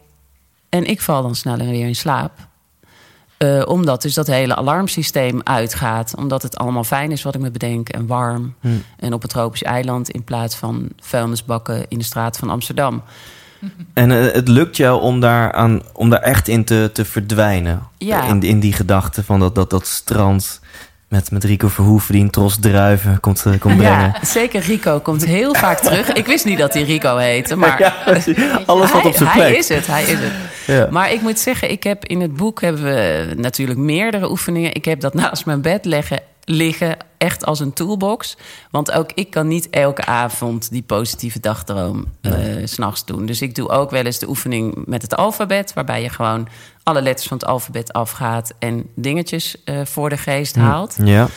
S1: en ik val dan sneller weer in slaap. Uh, omdat dus dat hele alarmsysteem uitgaat. Omdat het allemaal fijn is wat ik me bedenk en warm. Hmm. En op een tropisch eiland in plaats van vuilnisbakken in de straat van Amsterdam.
S4: En uh, het lukt jou om daar, aan, om daar echt in te, te verdwijnen.
S1: Ja.
S4: In, in die gedachte van dat, dat, dat strand met, met Rico Verhoeven die een tros druiven komt, uh, komt brengen.
S1: Ja, zeker Rico komt heel vaak terug. Ik wist niet dat hij Rico heette, maar...
S4: Ja, alles wat op zijn plek.
S1: Hij is het, hij is het. Ja. Maar ik moet zeggen, ik heb in het boek hebben we natuurlijk meerdere oefeningen. Ik heb dat naast mijn bed leggen, liggen, echt als een toolbox. Want ook ik kan niet elke avond die positieve dagdroom nee. uh, s'nachts doen. Dus ik doe ook wel eens de oefening met het alfabet... waarbij je gewoon alle letters van het alfabet afgaat... en dingetjes uh, voor de geest haalt.
S4: Ja.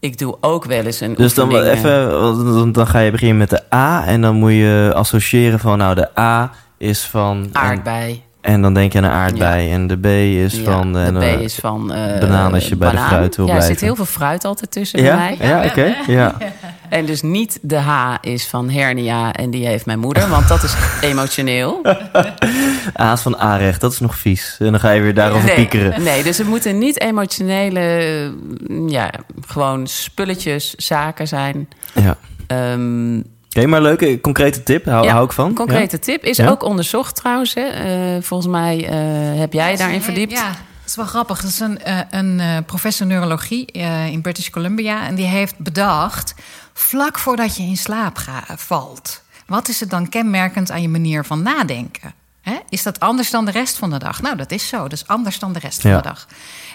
S1: Ik doe ook wel eens een
S4: dus
S1: oefening...
S4: Dus dan even, dan ga je beginnen met de A... en dan moet je associëren van, nou, de A is van...
S1: Aardbei.
S4: En dan denk je aan een aardbei. Ja. En de B is
S1: ja,
S4: van...
S1: De
S4: uh,
S1: B is van... Uh,
S4: banaan als je bij
S1: banaan.
S4: de fruit wil
S1: ja,
S4: blijven.
S1: er zit heel veel fruit altijd tussen
S4: ja?
S1: bij mij.
S4: Ja, oké. Okay. Ja.
S1: En dus niet de H is van hernia en die heeft mijn moeder. Want dat is emotioneel.
S4: A is van A-recht, dat is nog vies. En dan ga je weer daarover
S1: nee,
S4: piekeren.
S1: Nee, dus het moeten niet emotionele... Ja, gewoon spulletjes, zaken zijn.
S4: Ja.
S1: Um,
S4: Oké, okay, maar leuke concrete tip, hou,
S1: ja,
S4: hou ik van.
S1: concrete ja? tip is ja? ook onderzocht trouwens. Hè. Uh, volgens mij uh, heb jij daarin verdiept.
S2: Ja, dat is wel grappig. Dat is een, uh, een professor neurologie in British Columbia. En die heeft bedacht, vlak voordat je in slaap ga, valt... wat is het dan kenmerkend aan je manier van nadenken? Hè? Is dat anders dan de rest van de dag? Nou, dat is zo. Dat is anders dan de rest van de dag.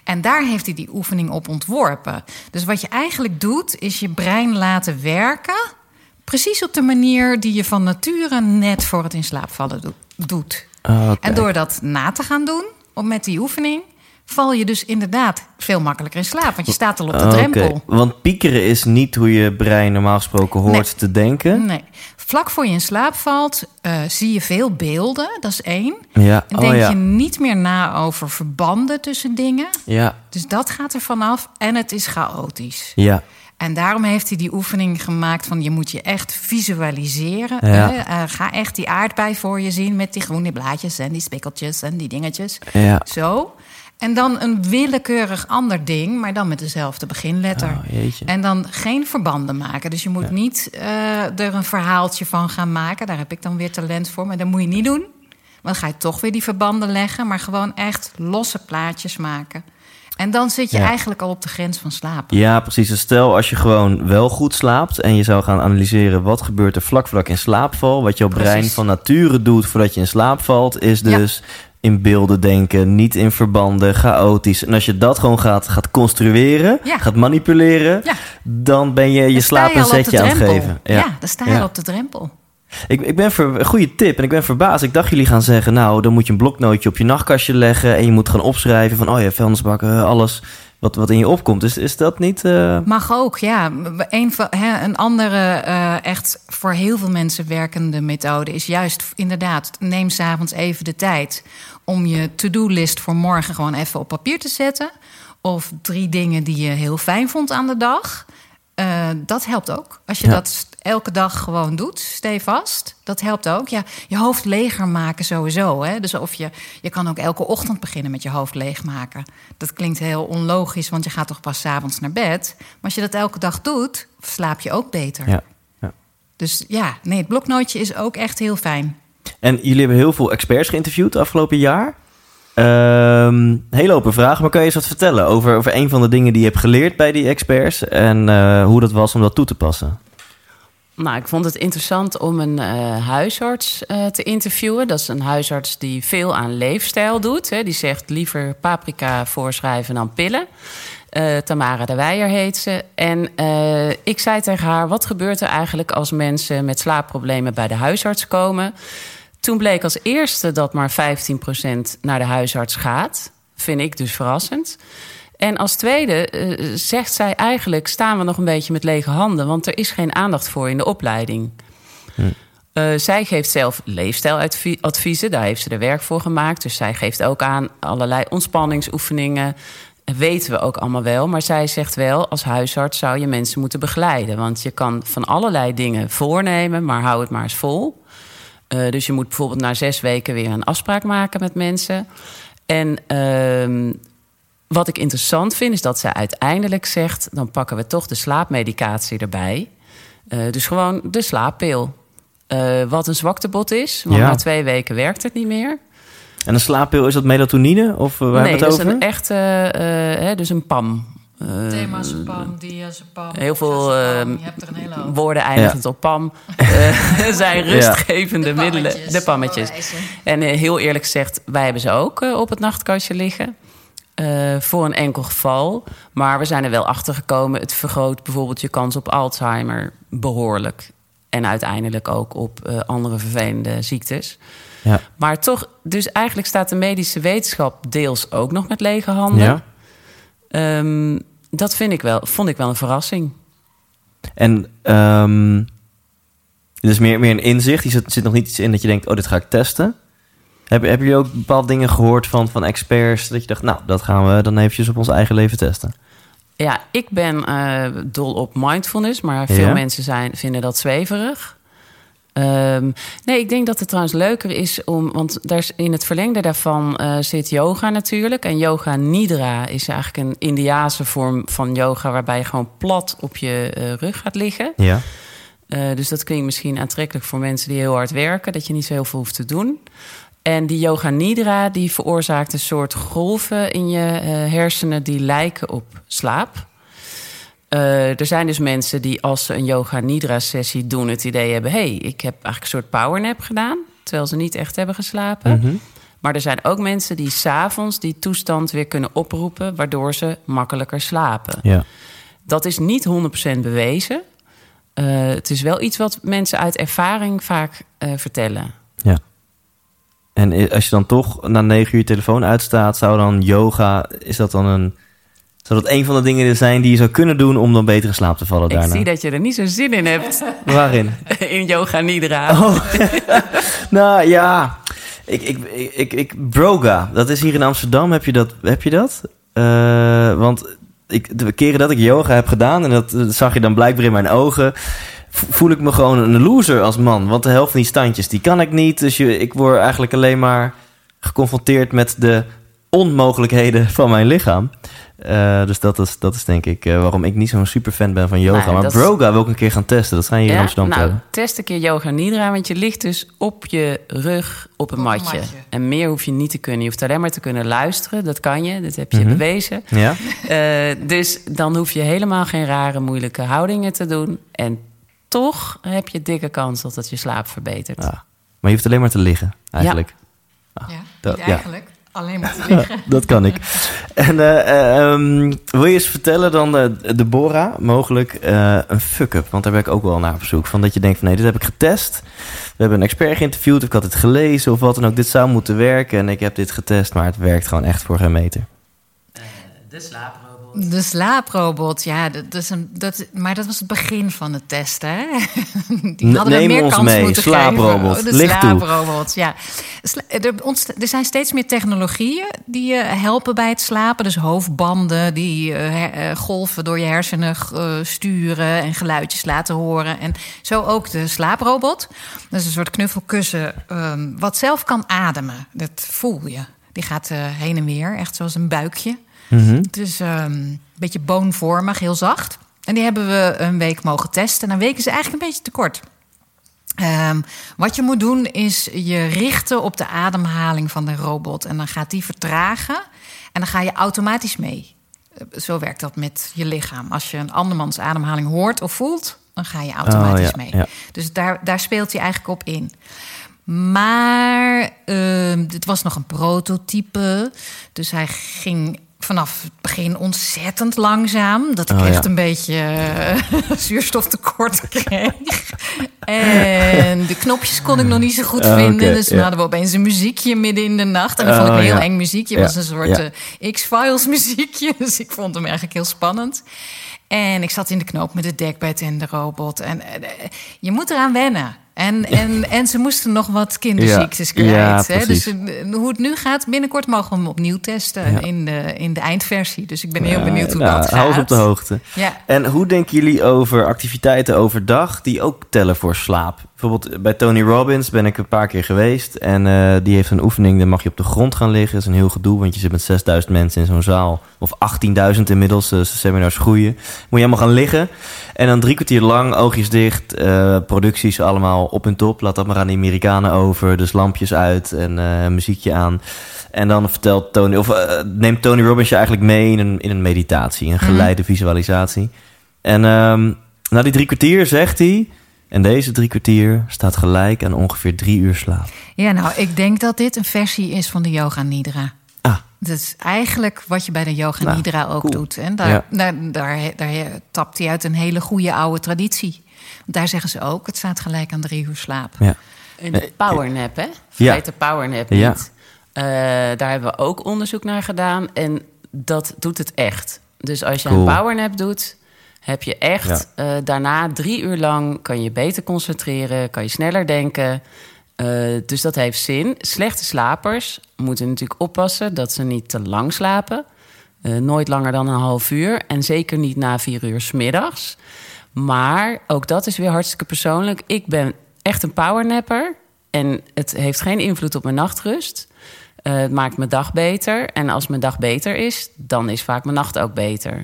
S2: En daar heeft hij die oefening op ontworpen. Dus wat je eigenlijk doet, is je brein laten werken... Precies op de manier die je van nature net voor het in slaap vallen do doet.
S4: Okay.
S2: En door dat na te gaan doen, op met die oefening, val je dus inderdaad veel makkelijker in slaap. Want je staat al op de
S4: okay.
S2: drempel.
S4: Want piekeren is niet hoe je brein normaal gesproken hoort
S2: nee.
S4: te denken.
S2: Nee. Vlak voor je in slaap valt, uh, zie je veel beelden. Dat is één.
S4: Ja.
S2: En denk
S4: oh, ja.
S2: je niet meer na over verbanden tussen dingen.
S4: Ja.
S2: Dus dat gaat er vanaf. En het is chaotisch.
S4: Ja.
S2: En daarom heeft hij die oefening gemaakt van je moet je echt visualiseren.
S4: Ja.
S2: Uh, ga echt die aardbei voor je zien met die groene blaadjes en die spikkeltjes en die dingetjes.
S4: Ja.
S2: Zo. En dan een willekeurig ander ding, maar dan met dezelfde beginletter.
S4: Oh,
S2: en dan geen verbanden maken. Dus je moet ja. niet uh, er een verhaaltje van gaan maken. Daar heb ik dan weer talent voor, maar dat moet je niet doen. Want dan ga je toch weer die verbanden leggen, maar gewoon echt losse plaatjes maken. En dan zit je
S4: Ja.
S2: eigenlijk al op de grens van slapen.
S4: Ja, precies. Dus stel als je gewoon wel goed slaapt en je zou gaan analyseren wat gebeurt er vlak vlak in slaapval. Wat jouw brein van nature doet voordat je in slaap valt, is
S2: Ja.
S4: dus in beelden denken, niet in verbanden, chaotisch. En als je dat gewoon gaat, gaat construeren,
S2: Ja.
S4: gaat manipuleren, dan ben je je
S2: Dan
S4: slaap een zetje aan het geven.
S2: Ja, dan sta je al op de drempel.
S4: Ik, ik ben een goede tip en ik ben verbaasd. Ik dacht jullie gaan zeggen, nou, dan moet je een bloknootje op je nachtkastje leggen en je moet gaan opschrijven van, oh ja, vuilnisbakken, alles wat, wat in je opkomt. Is, is dat niet... eh,
S2: Mag ook, ja. Een, van, hè, een andere eh, echt voor heel veel mensen werkende methode is juist inderdaad, neem s'avonds even de tijd om je to-do-list voor morgen gewoon even op papier te zetten. Of drie dingen die je heel fijn vond aan de dag. Eh, dat helpt ook. Als je
S4: Ja.
S2: dat elke dag gewoon doet, stevast. Dat helpt ook. Ja, je hoofd leger maken sowieso. Hè? Dus of je, je kan ook elke ochtend beginnen met je hoofd leegmaken. Dat klinkt heel onlogisch, want je gaat toch pas 's avonds naar bed. Maar als je dat elke dag doet, slaap je ook beter.
S4: ja. ja.
S2: Dus ja, nee, het bloknootje is ook echt heel fijn.
S4: En jullie hebben heel veel experts geïnterviewd afgelopen jaar. Ehm hele open vragen, maar kan je eens wat vertellen over, over een van de dingen die je hebt geleerd bij die experts en eh, hoe dat was om dat toe te passen?
S1: Nou, ik vond het interessant om een eh, huisarts eh, te interviewen. Dat is een huisarts die veel aan leefstijl doet. Hè. Die zegt liever paprika voorschrijven dan pillen. Eh, Tamara de Weijer heet ze. En ik zei tegen haar: wat gebeurt er eigenlijk als mensen met slaapproblemen bij de huisarts komen? Toen bleek als eerste dat maar 15% naar de huisarts gaat. Vind ik dus verrassend. En als tweede eh, zegt zij eigenlijk: staan we nog een beetje met lege handen, want er is geen aandacht voor in de opleiding. Eh, zij geeft zelf leefstijladviezen. Daar heeft ze er werk voor gemaakt. Dus zij geeft ook aan allerlei ontspanningsoefeningen. Dat weten we ook allemaal wel. Maar zij zegt wel, als huisarts zou je mensen moeten begeleiden. Want je kan van allerlei dingen voornemen, maar hou het maar eens vol. Uh, dus je moet bijvoorbeeld na zes weken weer een afspraak maken met mensen. En uh, wat ik interessant vind, is dat zij uiteindelijk zegt: dan pakken we toch de slaapmedicatie erbij. Uh, dus gewoon de slaappil. Uh, wat een zwaktebot is, want ja. na twee weken werkt het niet meer.
S4: En een slaappil, is dat melatonine? Of waar
S1: nee,
S4: hebben we het
S1: dat
S4: over?
S1: is een echte, uh, hè, dus een PAM.
S2: Themazepam, diazepam.
S1: Heel veel
S2: hoop.
S1: woorden eindigend ja. op PAM. uh, zijn rustgevende
S2: de
S1: middelen. De pammetjes. En heel eerlijk gezegd, wij hebben ze ook op het nachtkastje liggen. Uh, voor een enkel geval. Maar we zijn er wel achter gekomen. Het vergroot bijvoorbeeld je kans op Alzheimer behoorlijk. En uiteindelijk ook op uh, andere vervelende ziektes.
S4: Ja.
S1: Maar toch, dus eigenlijk staat de medische wetenschap deels ook nog met lege handen.
S4: Ja.
S1: Um, dat vind ik wel, vond ik wel een verrassing.
S4: En um, dus meer, meer een inzicht. Er zit, zit nog niet iets in dat je denkt: oh, dit ga ik testen. Heb, heb je ook bepaalde dingen gehoord van, van experts dat je dacht, nou, dat gaan we dan eventjes op ons eigen leven testen?
S1: Ja, ik ben uh, dol op mindfulness, maar veel
S4: Ja?
S1: mensen zijn, vinden dat zweverig. Um, nee, ik denk dat het trouwens leuker is om. Want daar in het verlengde daarvan uh, zit yoga natuurlijk. En yoga nidra is eigenlijk een Indiaanse vorm van yoga. waarbij je gewoon plat op je uh, rug gaat liggen.
S4: Ja.
S1: Uh, dus dat klinkt misschien aantrekkelijk voor mensen die heel hard werken. Dat je niet zo heel veel hoeft te doen. En die yoga nidra die veroorzaakt een soort golven in je uh, hersenen die lijken op slaap. Uh, er zijn dus mensen die als ze een yoga nidra sessie doen het idee hebben: hey, ik heb eigenlijk een soort powernap gedaan, terwijl ze niet echt hebben geslapen.
S4: Mm -hmm.
S1: Maar er zijn ook mensen die s'avonds die toestand weer kunnen oproepen, waardoor ze makkelijker slapen.
S4: Ja.
S1: Dat is niet 100% bewezen. Uh, het is wel iets wat mensen uit ervaring vaak vertellen.
S4: Ja. En als je dan toch na negen uur je telefoon uitstaat, zou dan yoga, is dat dan een. Zou dat een van de dingen zijn die je zou kunnen doen om dan beter in slaap te vallen
S1: ik
S4: daarna?
S1: Ik zie dat je er niet zo zin in hebt.
S4: Waarin?
S1: in yoga nidra.
S4: Oh. nou ja, ik, ik, ik, ik, ik, Broga, dat is hier in Amsterdam. Heb je dat? Heb je dat? Uh, want ik, de keren dat ik yoga heb gedaan, en dat, dat zag je dan blijkbaar in mijn ogen voel ik me gewoon een loser als man. Want de helft van die standjes, die kan ik niet. Dus je, ik word eigenlijk alleen maar geconfronteerd met de onmogelijkheden van mijn lichaam. Uh, dus dat is, dat is denk ik uh, waarom ik niet zo'n super fan ben van yoga.
S1: Nou,
S4: maar Broga wil ik een keer gaan testen. Dat ga je hier
S1: ja?
S4: in Amsterdam
S1: nou, test een keer yoga nidra, want je ligt dus op je rug op een,
S2: Op een
S1: matje. En meer hoef je niet te kunnen. Je hoeft alleen maar te kunnen luisteren. Dat kan je, dat heb je
S4: Mhm.
S1: bewezen.
S4: Ja?
S1: Uh, dus dan hoef je helemaal geen rare, moeilijke houdingen te doen. En toch heb je dikke kans dat het je slaap verbetert.
S4: ja. Maar je hoeft alleen maar te liggen, eigenlijk.
S2: Ja,
S4: dat-
S2: niet
S4: ja.
S2: eigenlijk. Alleen maar te liggen.
S4: dat kan ik. En eh, eh, um, wil je eens vertellen dan, uh, Deborah, mogelijk uh, een fuck-up? Want daar ben ik ook wel naar op zoek. Van dat je denkt van nee, dit heb ik getest. We hebben een expert geïnterviewd, of ik had het gelezen of wat dan ook. Dit zou moeten werken en ik heb dit getest, maar het werkt gewoon echt voor geen meter.
S1: De slaaprobot.
S2: De slaaprobot, ja, dat, is een, dat, maar dat was het begin van het test, hè? Die hadden we
S4: neem
S2: meer
S4: ons
S2: kans
S4: mee,
S2: moeten
S4: slaaprobot.
S2: geven. Oh, de
S4: Licht toe.
S2: slaaprobot, ja. Sla- Er, er zijn steeds meer technologieën die je helpen bij het slapen. Dus hoofdbanden die eh, eh, golven door je hersenen eh, sturen en geluidjes laten horen. En zo ook de slaaprobot. Dat is een soort knuffelkussen ehm, wat zelf kan ademen. Dat voel je. Die gaat eh, heen en weer, echt zoals een buikje.
S4: Mhm.
S2: Het is ehm, een beetje boonvormig, heel zacht. En die hebben we een week mogen testen. En een week is eigenlijk een beetje te kort. Ehm, wat je moet doen is je richten op de ademhaling van de robot. En dan gaat die vertragen. En dan ga je automatisch mee. Eh, Zo werkt dat met je lichaam. Als je een andermans ademhaling hoort of voelt, dan ga je automatisch
S4: Oh, ja,
S2: mee.
S4: ja.
S2: Dus daar, daar speelt hij eigenlijk op in. Maar ehm dit was nog een prototype. Dus hij ging vanaf het begin ontzettend langzaam. Dat ik
S4: Oh, ja.
S2: echt een beetje eh, zuurstoftekort kreeg. En de knopjes kon ik nog niet zo goed
S4: Oh,
S2: vinden. dus toen
S4: ja.
S2: hadden we opeens een muziekje midden in de nacht. En dat vond ik
S4: Oh,
S2: een heel
S4: ja.
S2: eng muziekje. Het was een soort eh, X-Files muziekje. Dus ik vond hem eigenlijk heel spannend. En ik zat in de knoop met het dekbed en de robot. En eh, je moet eraan wennen. En, en, en ze moesten nog wat kinderziektes kwijt. hè? Dus eh, hoe het nu gaat, binnenkort mogen we hem opnieuw testen in, de, in de eindversie. Dus ik ben heel benieuwd hoe dat gaat.
S4: Hou op de hoogte. En hoe denken jullie over activiteiten overdag die ook tellen voor slaap? Bijvoorbeeld bij Tony Robbins ben ik een paar keer geweest. En eh, die heeft een oefening, dan mag je op de grond gaan liggen. Dat is een heel gedoe, want je zit met 6000 mensen in zo'n zaal. Of 18.000 inmiddels, uh, seminars groeien. Moet je helemaal gaan liggen. En dan drie kwartier lang, oogjes dicht, eh, producties allemaal op en top. Laat dat maar aan de Amerikanen over. Dus lampjes uit en eh, muziekje aan. En dan vertelt Tony, of eh, neemt Tony Robbins je eigenlijk mee in een, in een meditatie, een geleide visualisatie. En ehm, na die drie kwartier zegt hij, en deze drie kwartier staat gelijk aan ongeveer drie uur slaap.
S2: ja, nou, ik denk dat dit een versie is van de Yoga Nidra.
S4: Ah,
S2: Dat is eigenlijk wat je bij de Yoga
S4: Nou,
S2: Nidra ook
S4: cool.
S2: doet. En daar,
S4: Ja.
S2: daar, daar, daar tapt hij uit een hele goede oude traditie. Want daar zeggen ze ook, het staat gelijk aan drie uur slaap.
S4: ja.
S1: En de powernap, hè?
S4: Ja.
S1: Vergeet de powernap
S4: Ja.
S1: niet. Eh, daar hebben we ook onderzoek naar gedaan. En dat doet het echt. Dus als je
S4: Cool.
S1: een powernap doet, heb je echt eh, daarna drie uur lang... kan je beter concentreren, kan je sneller denken. Eh, dus dat heeft zin. Slechte slapers moeten natuurlijk oppassen... dat ze niet te lang slapen. Eh, nooit langer dan een half uur. En zeker niet na vier uur 's middags. Maar ook dat is weer hartstikke persoonlijk. Ik ben echt een powernapper. En het heeft geen invloed op mijn nachtrust. Eh, het maakt mijn dag beter. En als mijn dag beter is, dan is vaak mijn nacht ook beter.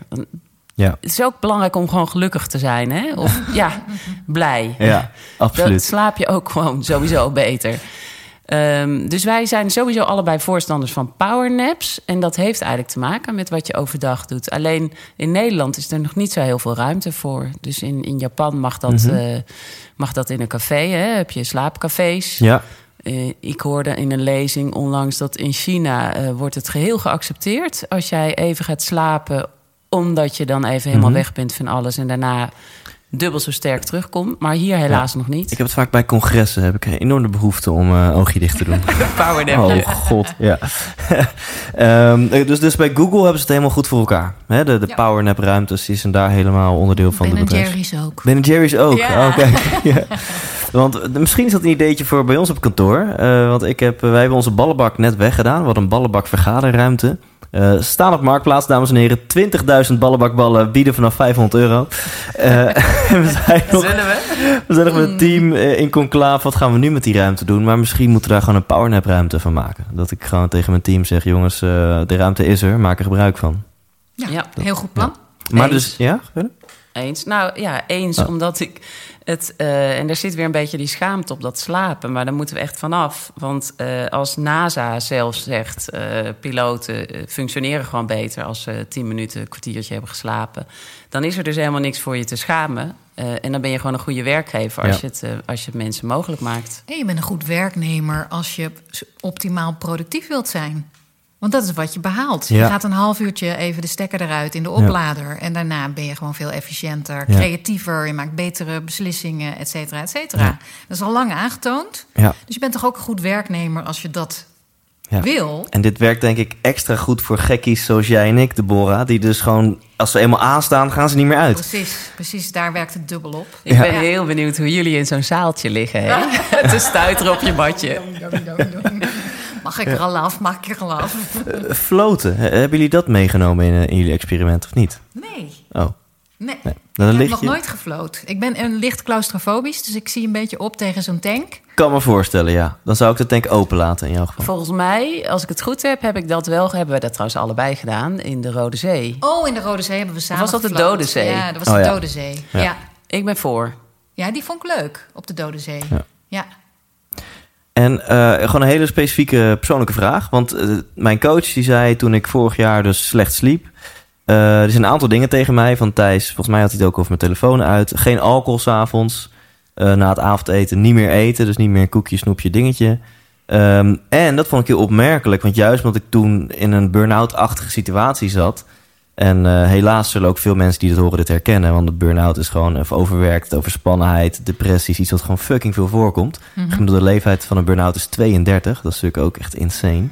S4: Ja,
S1: Het is ook belangrijk om gewoon gelukkig te zijn, hè? Of ja, blij.
S4: ja
S1: Dan
S4: absoluut.
S1: slaap je ook gewoon sowieso beter. Ehm, dus wij zijn sowieso allebei voorstanders van powernaps. En dat heeft eigenlijk te maken met wat je overdag doet. Alleen in Nederland is er nog niet zo heel veel ruimte voor. Dus in, in Japan mag dat,
S4: Mhm.
S1: eh, mag dat in een café. Hè? Heb je slaapcafés.
S4: Ja,
S1: Eh, ik hoorde in een lezing onlangs dat in China eh, wordt het geheel geaccepteerd. Als jij even gaat slapen, omdat je dan even helemaal
S4: Mhm.
S1: weg bent van alles en daarna dubbel zo sterk terugkomt. Maar hier helaas nog niet.
S4: ik heb het vaak bij congressen. Heb ik een enorme behoefte om eh oogje dicht te doen.
S1: powernap.
S4: Oh god, ja. Ehm, dus, dus bij Google hebben ze het helemaal goed voor elkaar. Hè? De, de
S2: Ja.
S4: powernap ruimtes die zijn daar helemaal onderdeel van
S2: Ben
S4: de bedrijf.
S2: Jerry's ook.
S4: Ben Jerry's ook.
S1: Ja.
S4: Oh, kijk. ja. Want eh, misschien is dat een ideetje voor bij ons op kantoor. Eh, want ik heb, wij hebben onze ballenbak net weggedaan. We hadden een ballenbak vergaderruimte. Eh, staan op Marktplaats, dames en heren. 20.000 ballenbakballen bieden vanaf 500 euro. Eh, we, zijn nog,
S1: Zullen we?
S4: we zijn nog met het team eh, in conclave. Wat gaan we nu met die ruimte doen? Maar misschien moeten we daar gewoon een powernap ruimte van maken. Dat ik gewoon tegen mijn team zeg... jongens, eh, de ruimte is er. Maak er gebruik van.
S2: Ja,
S1: Ja.
S2: heel goed plan.
S4: Maar
S1: Eens.
S4: dus, ja? verder?
S1: Eens. Nou ja, eens.
S4: Oh.
S1: Omdat ik het. eh, en er zit weer een beetje die schaamte op dat slapen. Maar daar moeten we echt vanaf. Want eh, als NASA zelf zegt. eh, piloten functioneren gewoon beter. als ze tien minuten, een kwartiertje hebben geslapen. dan is er dus helemaal niks voor je te schamen. Eh, en dan ben je gewoon een goede werkgever. als,
S4: Ja.
S1: je het, als je het mensen mogelijk maakt.
S2: En je bent een goed werknemer als je optimaal productief wilt zijn. Want dat is wat je behaalt. Je gaat een half uurtje even de stekker eruit in de oplader. En daarna ben je gewoon veel efficiënter,
S4: Ja.
S2: creatiever. Je maakt betere beslissingen, et cetera, et cetera.
S4: Ja.
S2: Dat is al lang aangetoond.
S4: Ja.
S2: Dus je bent toch ook een goed werknemer als je dat
S4: Ja.
S2: wil.
S4: En dit werkt denk ik extra goed voor gekkies zoals jij en ik, Deborah. Die dus gewoon, als ze eenmaal aanstaan, gaan ze niet meer uit.
S2: Precies, precies, daar werkt het dubbel op.
S1: Ik
S4: Ja.
S1: ben heel benieuwd hoe jullie in zo'n zaaltje liggen. Hè? te stuiteren op je badje.
S2: Mag ik er al af? Mag ik er al af?
S4: Eh, floten, he- hebben jullie dat meegenomen in, eh, in jullie experiment of niet?
S2: Nee,
S4: Oh,
S2: nee.
S4: nee. Dan
S2: ik heb nog nooit gefloot. Ik ben een licht claustrofobisch, dus ik zie een beetje op tegen zo'n tank.
S4: kan me voorstellen, ja. Dan zou ik de tank open laten in jouw geval.
S1: Volgens mij, als ik het goed heb, heb ik dat wel. Hebben we dat trouwens allebei gedaan in de Rode Zee.
S2: Oh, in de Rode Zee hebben we samen
S1: was dat de. Dode Zee?
S2: Ja, dat was
S4: Oh,
S2: de
S4: ja.
S2: Dode Zee.
S4: Ja.
S2: Ja.
S1: Ik ben voor.
S2: Ja. die vond ik leuk op de Dode Zee.
S4: Ja.
S2: Ja.
S4: En eh, gewoon een hele specifieke persoonlijke vraag. Want eh, mijn coach die zei toen ik vorig jaar dus slecht sliep... eh, er zijn een aantal dingen tegen mij van Thijs. Volgens mij had hij het ook over mijn telefoon uit. Geen alcohol s'avonds. Na het avondeten niet meer eten. Dus niet meer koekje, snoepje, dingetje. Ehm, en dat vond ik heel opmerkelijk. Want juist omdat ik toen in een burn-out-achtige situatie zat... En eh, helaas zullen ook veel mensen die dit horen dit herkennen. Want de burn-out is gewoon even overwerkt, overspannenheid, depressies. Iets wat gewoon fucking veel voorkomt. De gemiddelde leeftijd van een burn-out is 32. Dat is natuurlijk ook echt insane.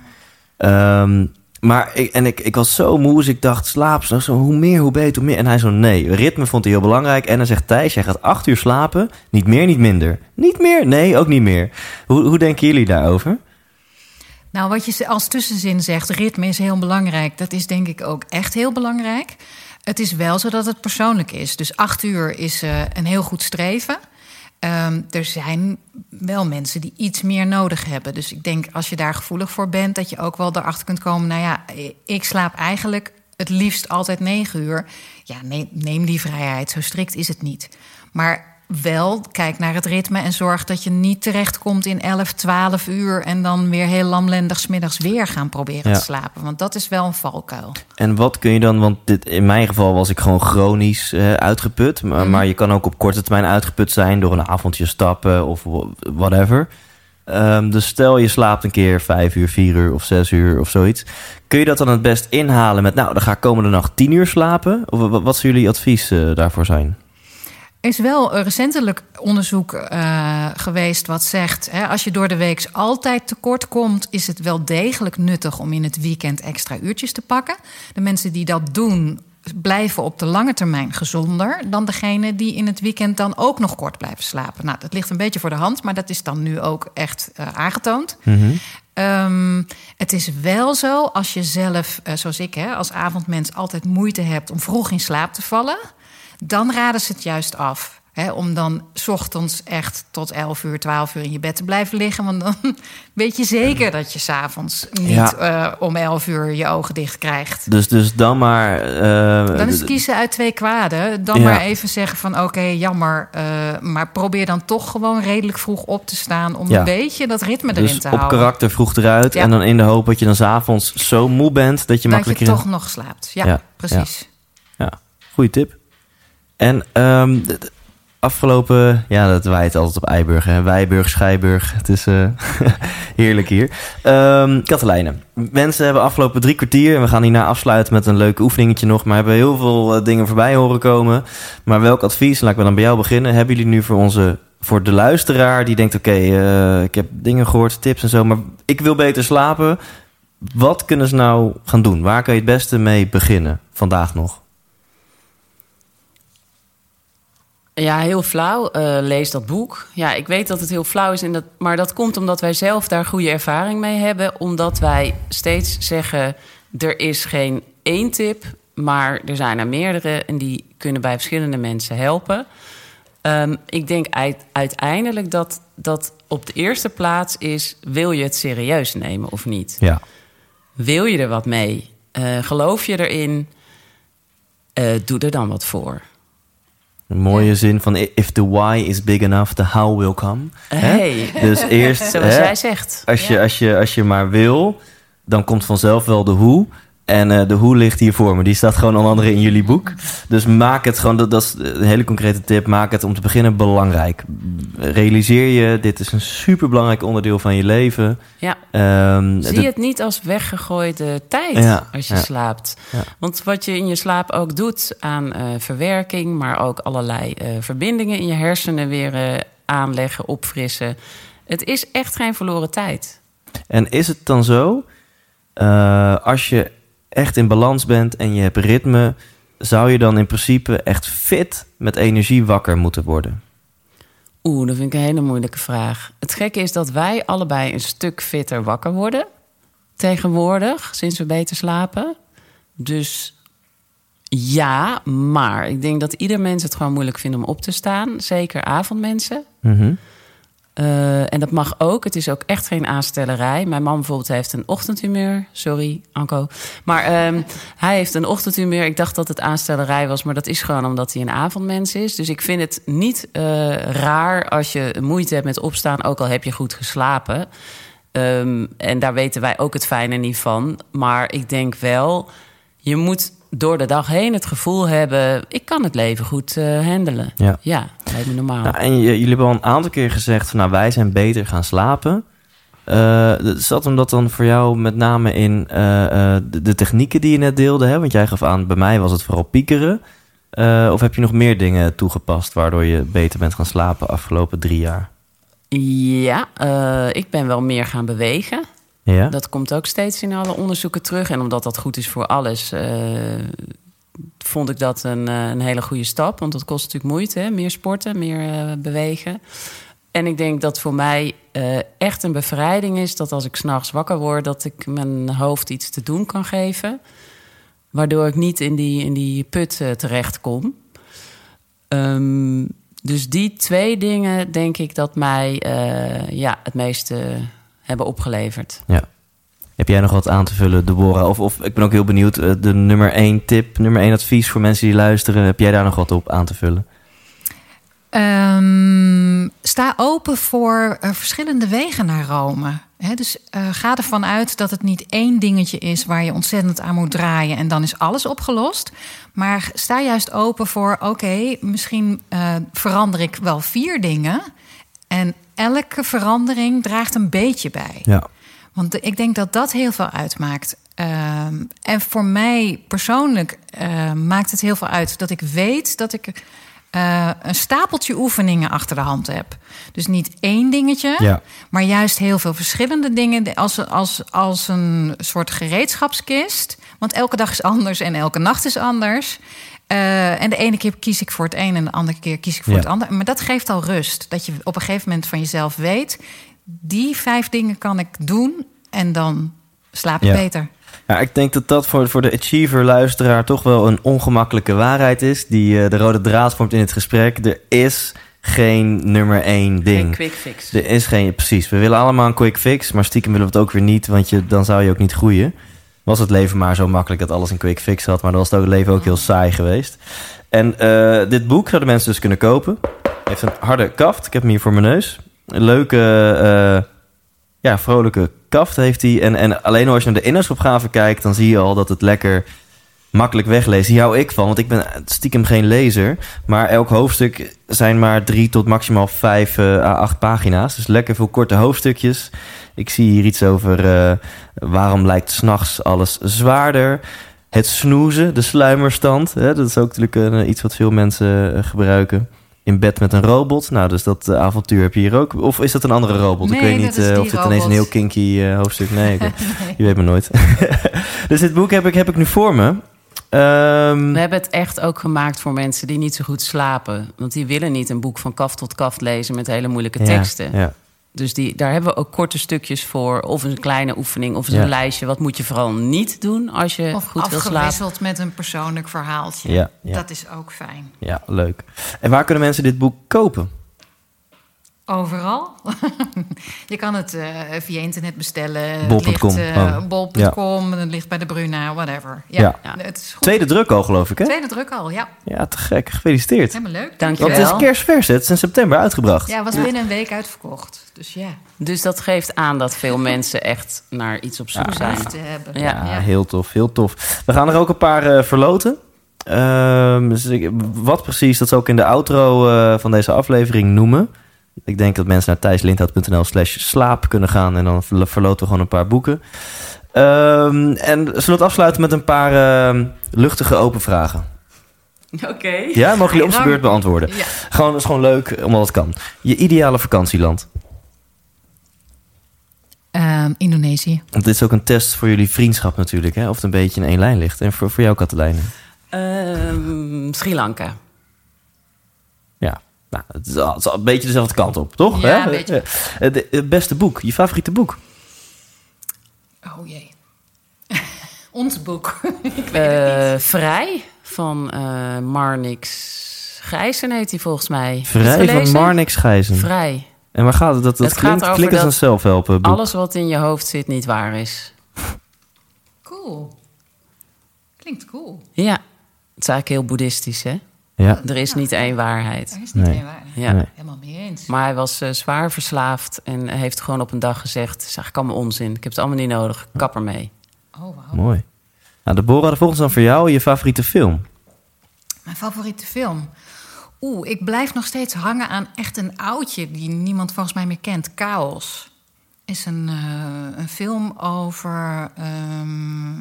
S4: Ehm, maar ik, en ik, ik was zo moe, dus ik dacht, slaap zo, zo, hoe meer, hoe beter, hoe meer. En hij zo, nee, ritme vond hij heel belangrijk. En hij zegt, Thijs, jij gaat acht uur slapen, niet meer, niet minder. Niet meer? Nee, ook niet meer. Hoe, hoe denken jullie daarover?
S2: Nou, wat je als tussenzin zegt, ritme is heel belangrijk. Dat is denk ik ook echt heel belangrijk. Het is wel zo dat het persoonlijk is. Dus acht uur is uh, een heel goed streven. Um, er zijn wel mensen die iets meer nodig hebben. Dus ik denk als je daar gevoelig voor bent, dat je ook wel erachter kunt komen. Nou ja, ik slaap eigenlijk het liefst altijd negen uur. Ja, neem, neem die vrijheid. Zo strikt is het niet. Maar wel kijk naar het ritme en zorg dat je niet terechtkomt in 11, 12 uur en dan weer heel lamlendig smiddags weer gaan proberen te slapen. Want dat is wel een valkuil.
S4: En wat kun je dan, want dit, in mijn geval was ik gewoon chronisch uh, uitgeput. Maar, mm. maar, je kan ook op korte termijn uitgeput zijn door een avondje stappen of whatever. Um, dus stel je slaapt een keer vijf uur, vier uur of zes uur of zoiets. Kun je dat dan het best inhalen met, nou, dan ga ik komende nacht tien uur slapen? Of wat, wat zou jullie advies uh, daarvoor zijn?
S2: Is wel recentelijk onderzoek uh, geweest wat zegt... Hè, als je door de week altijd tekort komt... is het wel degelijk nuttig om in het weekend extra uurtjes te pakken. De mensen die dat doen blijven op de lange termijn gezonder... dan degene die in het weekend dan ook nog kort blijven slapen. Nou, dat ligt een beetje voor de hand, maar dat is dan nu ook echt uh, aangetoond. Mm -hmm. um, het is wel zo, als je zelf, uh, zoals ik hè, als avondmens... altijd moeite hebt om vroeg in slaap te vallen dan raden ze het juist af. Hè, om dan s ochtends echt tot 11 uur, 12 uur in je bed te blijven liggen. Want dan weet je zeker dat je s'avonds niet ja. uh, om 11 uur je ogen dicht krijgt.
S4: Dus, dus dan maar. Uh,
S2: dan is het kiezen uit twee kwaden. Dan ja. maar even zeggen van oké, okay, jammer. Uh, maar probeer dan toch gewoon redelijk vroeg op te staan. om ja. een beetje dat ritme erin
S4: dus
S2: te houden.
S4: Op karakter vroeg eruit. En dan in de hoop dat je dan s'avonds zo moe bent dat je
S2: dat
S4: makkelijk.
S2: Dat je toch nog slaapt. Ja, precies.
S4: Ja, goede tip. En um, afgelopen, ja, dat waait altijd op Eiburg, hè? Wijburg, Schijburg. Het is uh, heerlijk hier. Um, Katelijne, mensen hebben afgelopen drie kwartier, en we gaan hierna afsluiten met een leuk oefeningetje nog, maar hebben heel veel uh, dingen voorbij horen komen. Maar welk advies, laten we dan bij jou beginnen, hebben jullie nu voor onze voor de luisteraar die denkt: oké, uh, ik heb dingen gehoord, tips en zo, maar ik wil beter slapen. Wat kunnen ze nou gaan doen? Waar kan je het beste mee beginnen vandaag nog?
S1: Ja, heel flauw. Uh, lees dat boek. Ja, ik weet dat het heel flauw is, en dat, maar dat komt omdat wij zelf daar goede ervaring mee hebben. Omdat wij steeds zeggen: er is geen één tip, maar er zijn er meerdere en die kunnen bij verschillende mensen helpen. Um, ik denk uiteindelijk dat dat op de eerste plaats is: wil je het serieus nemen of niet?
S4: Ja.
S1: Wil je er wat mee? Uh, geloof je erin? Uh, doe er dan wat voor.
S4: Een mooie zin van if the why is big enough, the how will come.
S1: Hey.
S4: Dus eerst,
S1: zoals hè, jij zegt.
S4: Als je, als, je, als je maar wil, dan komt vanzelf wel de hoe. En uh, de hoe ligt hier voor me. Die staat gewoon onder andere in jullie boek. Dus maak het gewoon, dat, dat is een hele concrete tip. Maak het om te beginnen belangrijk. Realiseer je, dit is een superbelangrijk onderdeel van je leven.
S1: Ja. Um, Zie het niet als weggegooide tijd ja, als je ja, slaapt. Ja. Want wat je in je slaap ook doet aan uh, verwerking, maar ook allerlei uh, verbindingen in je hersenen weer aanleggen, opfrissen. Het is echt geen verloren tijd.
S4: En is het dan zo, als je echt in balans bent en je hebt ritme, zou je dan in principe echt fit met energie wakker moeten worden?
S1: Oeh, dat vind ik een hele moeilijke vraag. Het gekke is dat wij allebei een stuk fitter wakker worden tegenwoordig, sinds we beter slapen. Dus ja, maar ik denk dat ieder mens het gewoon moeilijk vindt om op te staan. Zeker avondmensen.
S4: Mm
S1: uh, en dat mag ook. Het is ook echt geen aanstellerij. Mijn man bijvoorbeeld heeft een ochtendhumeur. Sorry, Anko. Maar um, hij heeft een ochtendhumeur. Ik dacht dat het aanstellerij was, maar dat is gewoon omdat hij een avondmens is. Dus ik vind het niet uh, raar als je moeite hebt met opstaan, ook al heb je goed geslapen. Um, en daar weten wij ook het fijne niet van. Maar ik denk wel, je moet door de dag heen het gevoel hebben... ik kan het leven goed uh, handelen.
S4: Ja,
S1: ja lijkt me normaal.
S4: Nou, en jullie hebben al een aantal keer gezegd... Van, nou, wij zijn beter gaan slapen. Uh, zat hem dat dan voor jou met name in uh, de, de, technieken die je net deelde? Hè? Want jij gaf aan, bij mij was het vooral piekeren. of heb je nog meer dingen toegepast... waardoor je beter bent gaan slapen afgelopen drie jaar?
S1: Ja, ik ben wel meer gaan bewegen.
S4: Ja?
S1: Dat komt ook steeds in alle onderzoeken terug. En omdat dat goed is voor alles, eh, vond ik dat een, eh, een hele goede stap. Want dat kost natuurlijk moeite, hè? meer sporten, meer eh, bewegen. En ik denk dat voor mij echt een bevrijding is dat als ik s'nachts wakker word, dat ik mijn hoofd iets te doen kan geven. Waardoor ik niet in die, in die put terecht kom. Ehm, dus die twee dingen denk ik dat mij ja, het meeste hebben opgeleverd.
S4: Ja. Heb jij nog wat aan te vullen, Deborah? Of, of ik ben ook heel benieuwd, uh, de nummer één tip, nummer één advies voor mensen die luisteren. Heb jij daar nog wat op aan te vullen?
S2: Um, sta open voor uh, verschillende wegen naar Rome. He, dus uh, ga ervan uit dat het niet één dingetje is waar je ontzettend aan moet draaien en dan is alles opgelost. Maar sta juist open voor: oké, okay, misschien uh, verander ik wel vier dingen. En elke verandering draagt een beetje bij.
S4: Ja.
S2: Want ik denk dat dat heel veel uitmaakt. Um, en voor mij persoonlijk uh, maakt het heel veel uit dat ik weet dat ik uh, een stapeltje oefeningen achter de hand heb. Dus niet één dingetje,
S4: ja.
S2: maar juist heel veel verschillende dingen als, als, als een soort gereedschapskist. Want elke dag is anders en elke nacht is anders. Uh, en de ene keer kies ik voor het een en de andere keer kies ik voor
S4: Ja.
S2: het ander. Maar dat geeft al rust. Dat je op een gegeven moment van jezelf weet... die vijf dingen kan ik doen en dan slaap ik
S4: Ja.
S2: beter.
S4: Ja, ik denk dat dat voor, voor de achiever-luisteraar toch wel een ongemakkelijke waarheid is. Die eh, de rode draad vormt in het gesprek. Er is geen nummer één ding.
S1: Geen quick fix.
S4: Er is geen, precies. We willen allemaal een quick fix, maar stiekem willen we het ook weer niet, want je, dan zou je ook niet groeien. Was het leven maar zo makkelijk dat alles een quick fix had, maar dan was het leven ook heel saai geweest. En eh, dit boek zouden mensen dus kunnen kopen. Heeft een harde kaft. Ik heb hem hier voor mijn neus. Een leuke, eh, ja, vrolijke kaft heeft hij. En, en alleen al als je naar de inhoudsopgave kijkt, dan zie je al dat het lekker makkelijk weglezen. Hier hou ik van, want ik ben stiekem geen lezer. Maar elk hoofdstuk zijn maar drie tot maximaal vijf eh, à acht pagina's. Dus lekker veel korte hoofdstukjes. Ik zie hier iets over eh, waarom lijkt s'nachts alles zwaarder. Het snoezen, de sluimerstand. Hè, dat is ook natuurlijk eh, iets wat veel mensen gebruiken. In bed met een robot. Nou, dus dat avontuur heb je hier ook. Of is dat een andere robot? ik
S2: Nee,
S4: weet niet
S2: die
S4: of dit ineens een heel kinky hoofdstuk... Nee, oké. je weet maar nooit. dus dit boek heb ik, heb ik nu voor me. Ehm,
S1: We hebben het echt ook gemaakt voor mensen die niet zo goed slapen. Want die willen niet een boek van kaft tot kaft lezen met hele moeilijke teksten.
S4: Ja,
S1: Dus die, daar hebben we ook korte stukjes voor. Of een kleine oefening, of
S4: Ja.
S1: een lijstje. Wat moet je vooral niet doen als je
S2: Of
S1: goed wil slapen?
S2: afgewisseld met een persoonlijk verhaaltje.
S4: Ja, ja.
S2: Dat is ook fijn.
S4: ja, leuk. En waar kunnen mensen dit boek kopen?
S2: Overal. je kan het eh, via internet bestellen.
S4: Bol.com,
S2: Het ligt, eh,
S4: oh.
S2: Bol.com, het ligt bij de Bruna, whatever. Ja,
S4: Ja.
S1: Ja.
S2: het is goed.
S4: Tweede druk al, geloof ik, hè?
S2: Tweede druk al, ja.
S4: Ja, te gek. Gefeliciteerd.
S2: Helemaal leuk.
S1: Dank je
S4: Want het is
S1: wel.
S4: kerstvers, het is in september uitgebracht.
S2: Ja, het was binnen een week uitverkocht. Dus ja,
S1: Dus dat geeft aan dat veel mensen echt naar iets op zoek zijn.
S2: liefde hebben.
S1: Ja.
S4: Ja, heel tof, heel tof. We gaan er ook een paar eh, verloten. Ehm, dus wat precies, dat zal ik in de outro eh, van deze aflevering noemen. Ik denk dat mensen naar thijslindhout.nl slash slaap kunnen gaan... en dan verlo- verloten we gewoon een paar boeken. Ehm, en zullen we het afsluiten met een paar ehm, luchtige open vragen?
S1: Oké.
S4: Ja, mogen jullie om zijn beurt beantwoorden.
S2: Ja.
S4: Gewoon, dat is gewoon leuk, omdat het kan. Je ideale vakantieland.
S2: Ehm, Indonesië.
S4: Want dit is ook een test voor jullie vriendschap natuurlijk, hè? Of het een beetje in één lijn ligt. En voor, voor jou, Katelijne?
S1: Ehm, Sri Lanka.
S4: Nou, het is, al, het is al een beetje dezelfde kant op, toch?
S2: Ja, een beetje.
S4: Eh, de- Het beste boek, je favoriete boek?
S2: Oh jee. Ons boek. Ik weet het
S1: Eh,
S2: niet.
S1: Vrij van eh Marnix Gijzen heet hij volgens mij. Het
S4: Vrij van? Marnix Gijzen.
S1: Vrij.
S4: En waar gaat het? Dat, dat
S1: Het gaat
S4: klinkt, als een zelfhelpen boek.
S1: Alles wat in je hoofd zit niet waar is.
S2: Cool. Klinkt cool.
S1: Ja, het is eigenlijk heel boeddhistisch, hè?
S4: Ja,
S1: Er is niet één waarheid.
S2: Er is niet
S4: Nee.
S2: meer waar.
S1: Ja.
S4: Nee.
S2: Helemaal mee eens.
S1: Maar hij was eh, zwaar verslaafd en heeft gewoon op een dag gezegd... het is eigenlijk allemaal onzin, ik heb het allemaal niet nodig, kap ermee.
S2: Oh, wauw.
S4: mooi. Nou, Deborah, de volgende dan voor jou. Je favoriete film?
S2: Mijn favoriete film. Oeh, ik blijf nog steeds hangen aan echt een oudje die niemand volgens mij meer kent. Chaos. Is een, eh, een film over. ehm,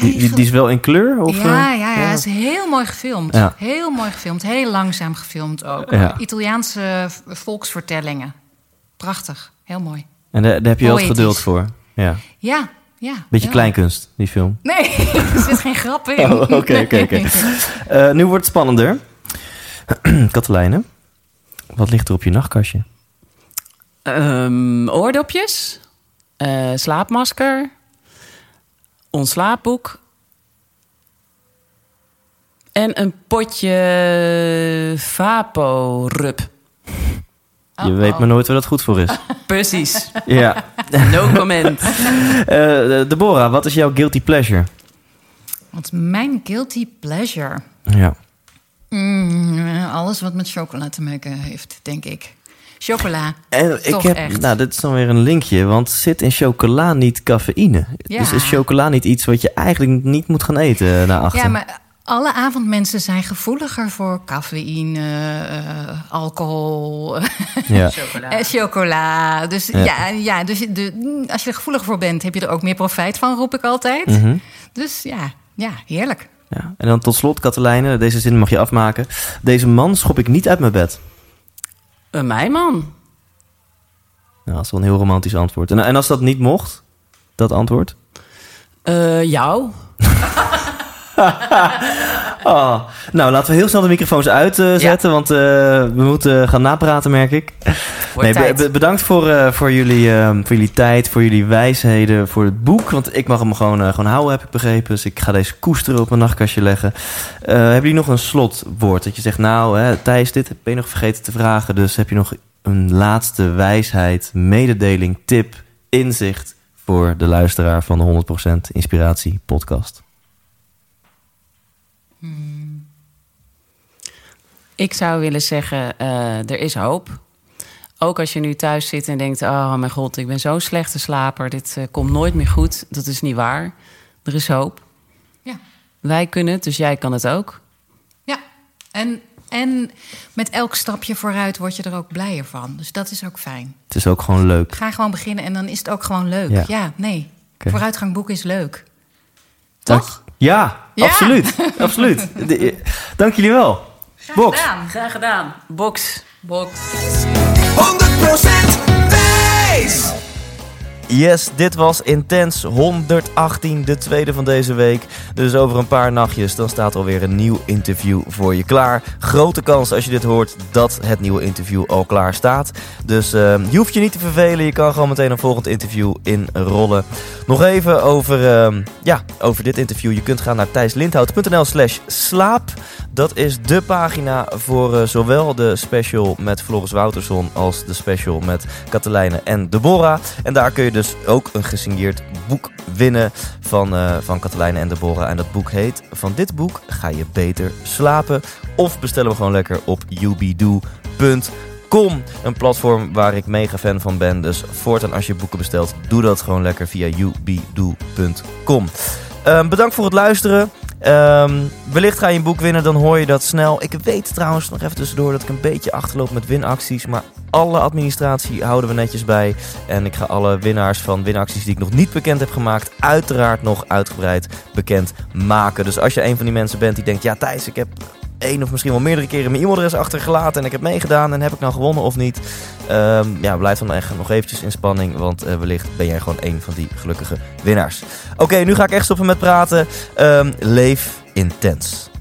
S4: Die, die,
S2: eigenlijk-
S4: die is wel in kleur? Of,
S2: ja,
S4: eh?
S2: ja, ja, het is heel mooi gefilmd.
S4: Ja.
S2: Heel mooi gefilmd. Heel langzaam gefilmd ook.
S4: Ja.
S2: Italiaanse volksvertellingen. Prachtig. Heel mooi.
S4: En daar, daar heb je wel het geduld voor. Ja.
S2: Ja, ja.
S4: Beetje kleinkunst, die film.
S2: Nee, er zit geen grap in.
S4: Oh, oké, oké, oké. Eh, nu wordt het spannender. Katelijne, wat ligt er op je nachtkastje?
S1: Ehm, oordopjes, eh, slaapmasker, ons slaapboek en een potje Vapo-rub.
S4: Je weet maar nooit waar dat goed voor is.
S1: Precies,
S4: ja.
S1: no comment.
S4: Eh, Deborah, wat is jouw guilty pleasure?
S2: Want mijn guilty pleasure.
S4: Ja.
S2: Mm, alles wat met chocola te maken heeft, denk ik. Chocola.
S4: En ik
S2: Toch
S4: heb,
S2: echt.
S4: nou, dit is dan weer een linkje, want zit in chocola niet cafeïne?
S2: Ja.
S4: Dus is chocola niet iets wat je eigenlijk niet moet gaan eten eh, achter?
S2: Ja, maar alle avondmensen zijn gevoeliger voor cafeïne, eh, alcohol,
S4: Ja.
S2: en chocola. Dus
S4: Ja.
S2: ja, ja, dus de, als je er gevoelig voor bent, heb je er ook meer profijt van, roep ik altijd.
S4: Mhm.
S2: Dus ja, ja, heerlijk.
S4: ja. En dan tot slot, Katelijne, deze zin mag je afmaken. Deze man schop ik niet uit mijn bed.
S1: Een mij man.
S4: Nou, dat is wel een heel romantisch antwoord. En, en als dat niet mocht, dat antwoord?
S1: Eh, jou.
S4: Oh. Nou, laten we heel snel de microfoons uitzetten, want eh, we moeten gaan napraten, merk ik.
S1: Wordt
S4: be- bedankt voor, eh, voor, jullie, eh, voor jullie tijd, voor jullie wijsheden, voor het boek. Want ik mag hem gewoon, eh, gewoon houden, heb ik begrepen. Dus ik ga deze koesteren op mijn nachtkastje leggen. Eh, hebben jullie nog een slotwoord? Dat je zegt, nou, hè, Thijs, dit ben je nog vergeten te vragen. Dus heb je nog een laatste wijsheid, mededeling, tip, inzicht voor de luisteraar van de 100% Inspiratie podcast?
S1: Ik zou willen zeggen, eh, er is hoop. Ook als je nu thuis zit en denkt... oh mijn god, ik ben zo'n slechte slaper. Dit eh, komt nooit meer goed. Dat is niet waar. Er is hoop.
S2: Ja.
S1: Wij kunnen het, dus jij kan het ook.
S2: Ja, en, en met elk stapje vooruit word je er ook blijer van. Dus dat is ook fijn.
S4: Het is ook gewoon leuk.
S2: Ga gewoon beginnen en dan is het ook gewoon leuk.
S4: Ja.
S2: Ja, nee. Vooruitgang boeken is leuk.
S4: Dank-
S2: Toch?
S4: Ja,
S2: Ja.
S4: absoluut. absoluut. De- Dank jullie wel. Box.
S1: Graag gedaan. Box. Box.
S3: 100% wijs!
S4: Yes, dit was Intens 118, de tweede van deze week. Dus over een paar nachtjes, dan staat alweer een nieuw interview voor je klaar. Grote kans als je dit hoort dat het nieuwe interview al klaar staat. Dus eh, je hoeft je niet te vervelen, je kan gewoon meteen een volgend interview inrollen. Nog even over, eh, ja, over dit interview. Je kunt gaan naar thijslindhout.nl slash slaap. Dat is de pagina voor eh, zowel de special met Floris Wouterson als de special met Katelijne en Deborah. En daar kun je dus ook een gesigneerd boek winnen van, eh van Katelijne en Deborah. En dat boek heet Van dit boek ga je beter slapen. Of bestellen we gewoon lekker op ubidoo.com. Een platform waar ik mega fan van ben. Dus voortaan als je boeken bestelt, doe dat gewoon lekker via ubidoo.com. Ehm, bedankt voor het luisteren. Ehm, wellicht ga je een boek winnen, dan hoor je dat snel. Ik weet trouwens nog even tussendoor dat ik een beetje achterloop met winacties. Maar alle administratie houden we netjes bij. En ik ga alle winnaars van winacties die ik nog niet bekend heb gemaakt, uiteraard nog uitgebreid bekend maken. Dus als je een van die mensen bent die denkt, ja Thijs, ik heb één of misschien wel meerdere keren mijn e-mailadres achtergelaten en ik heb meegedaan en heb ik nou gewonnen of niet? Ehm, ja, blijf dan echt nog eventjes in spanning, want eh, wellicht ben jij gewoon een van die gelukkige winnaars. Oké, nu ga ik echt stoppen met praten. Ehm, leef intens.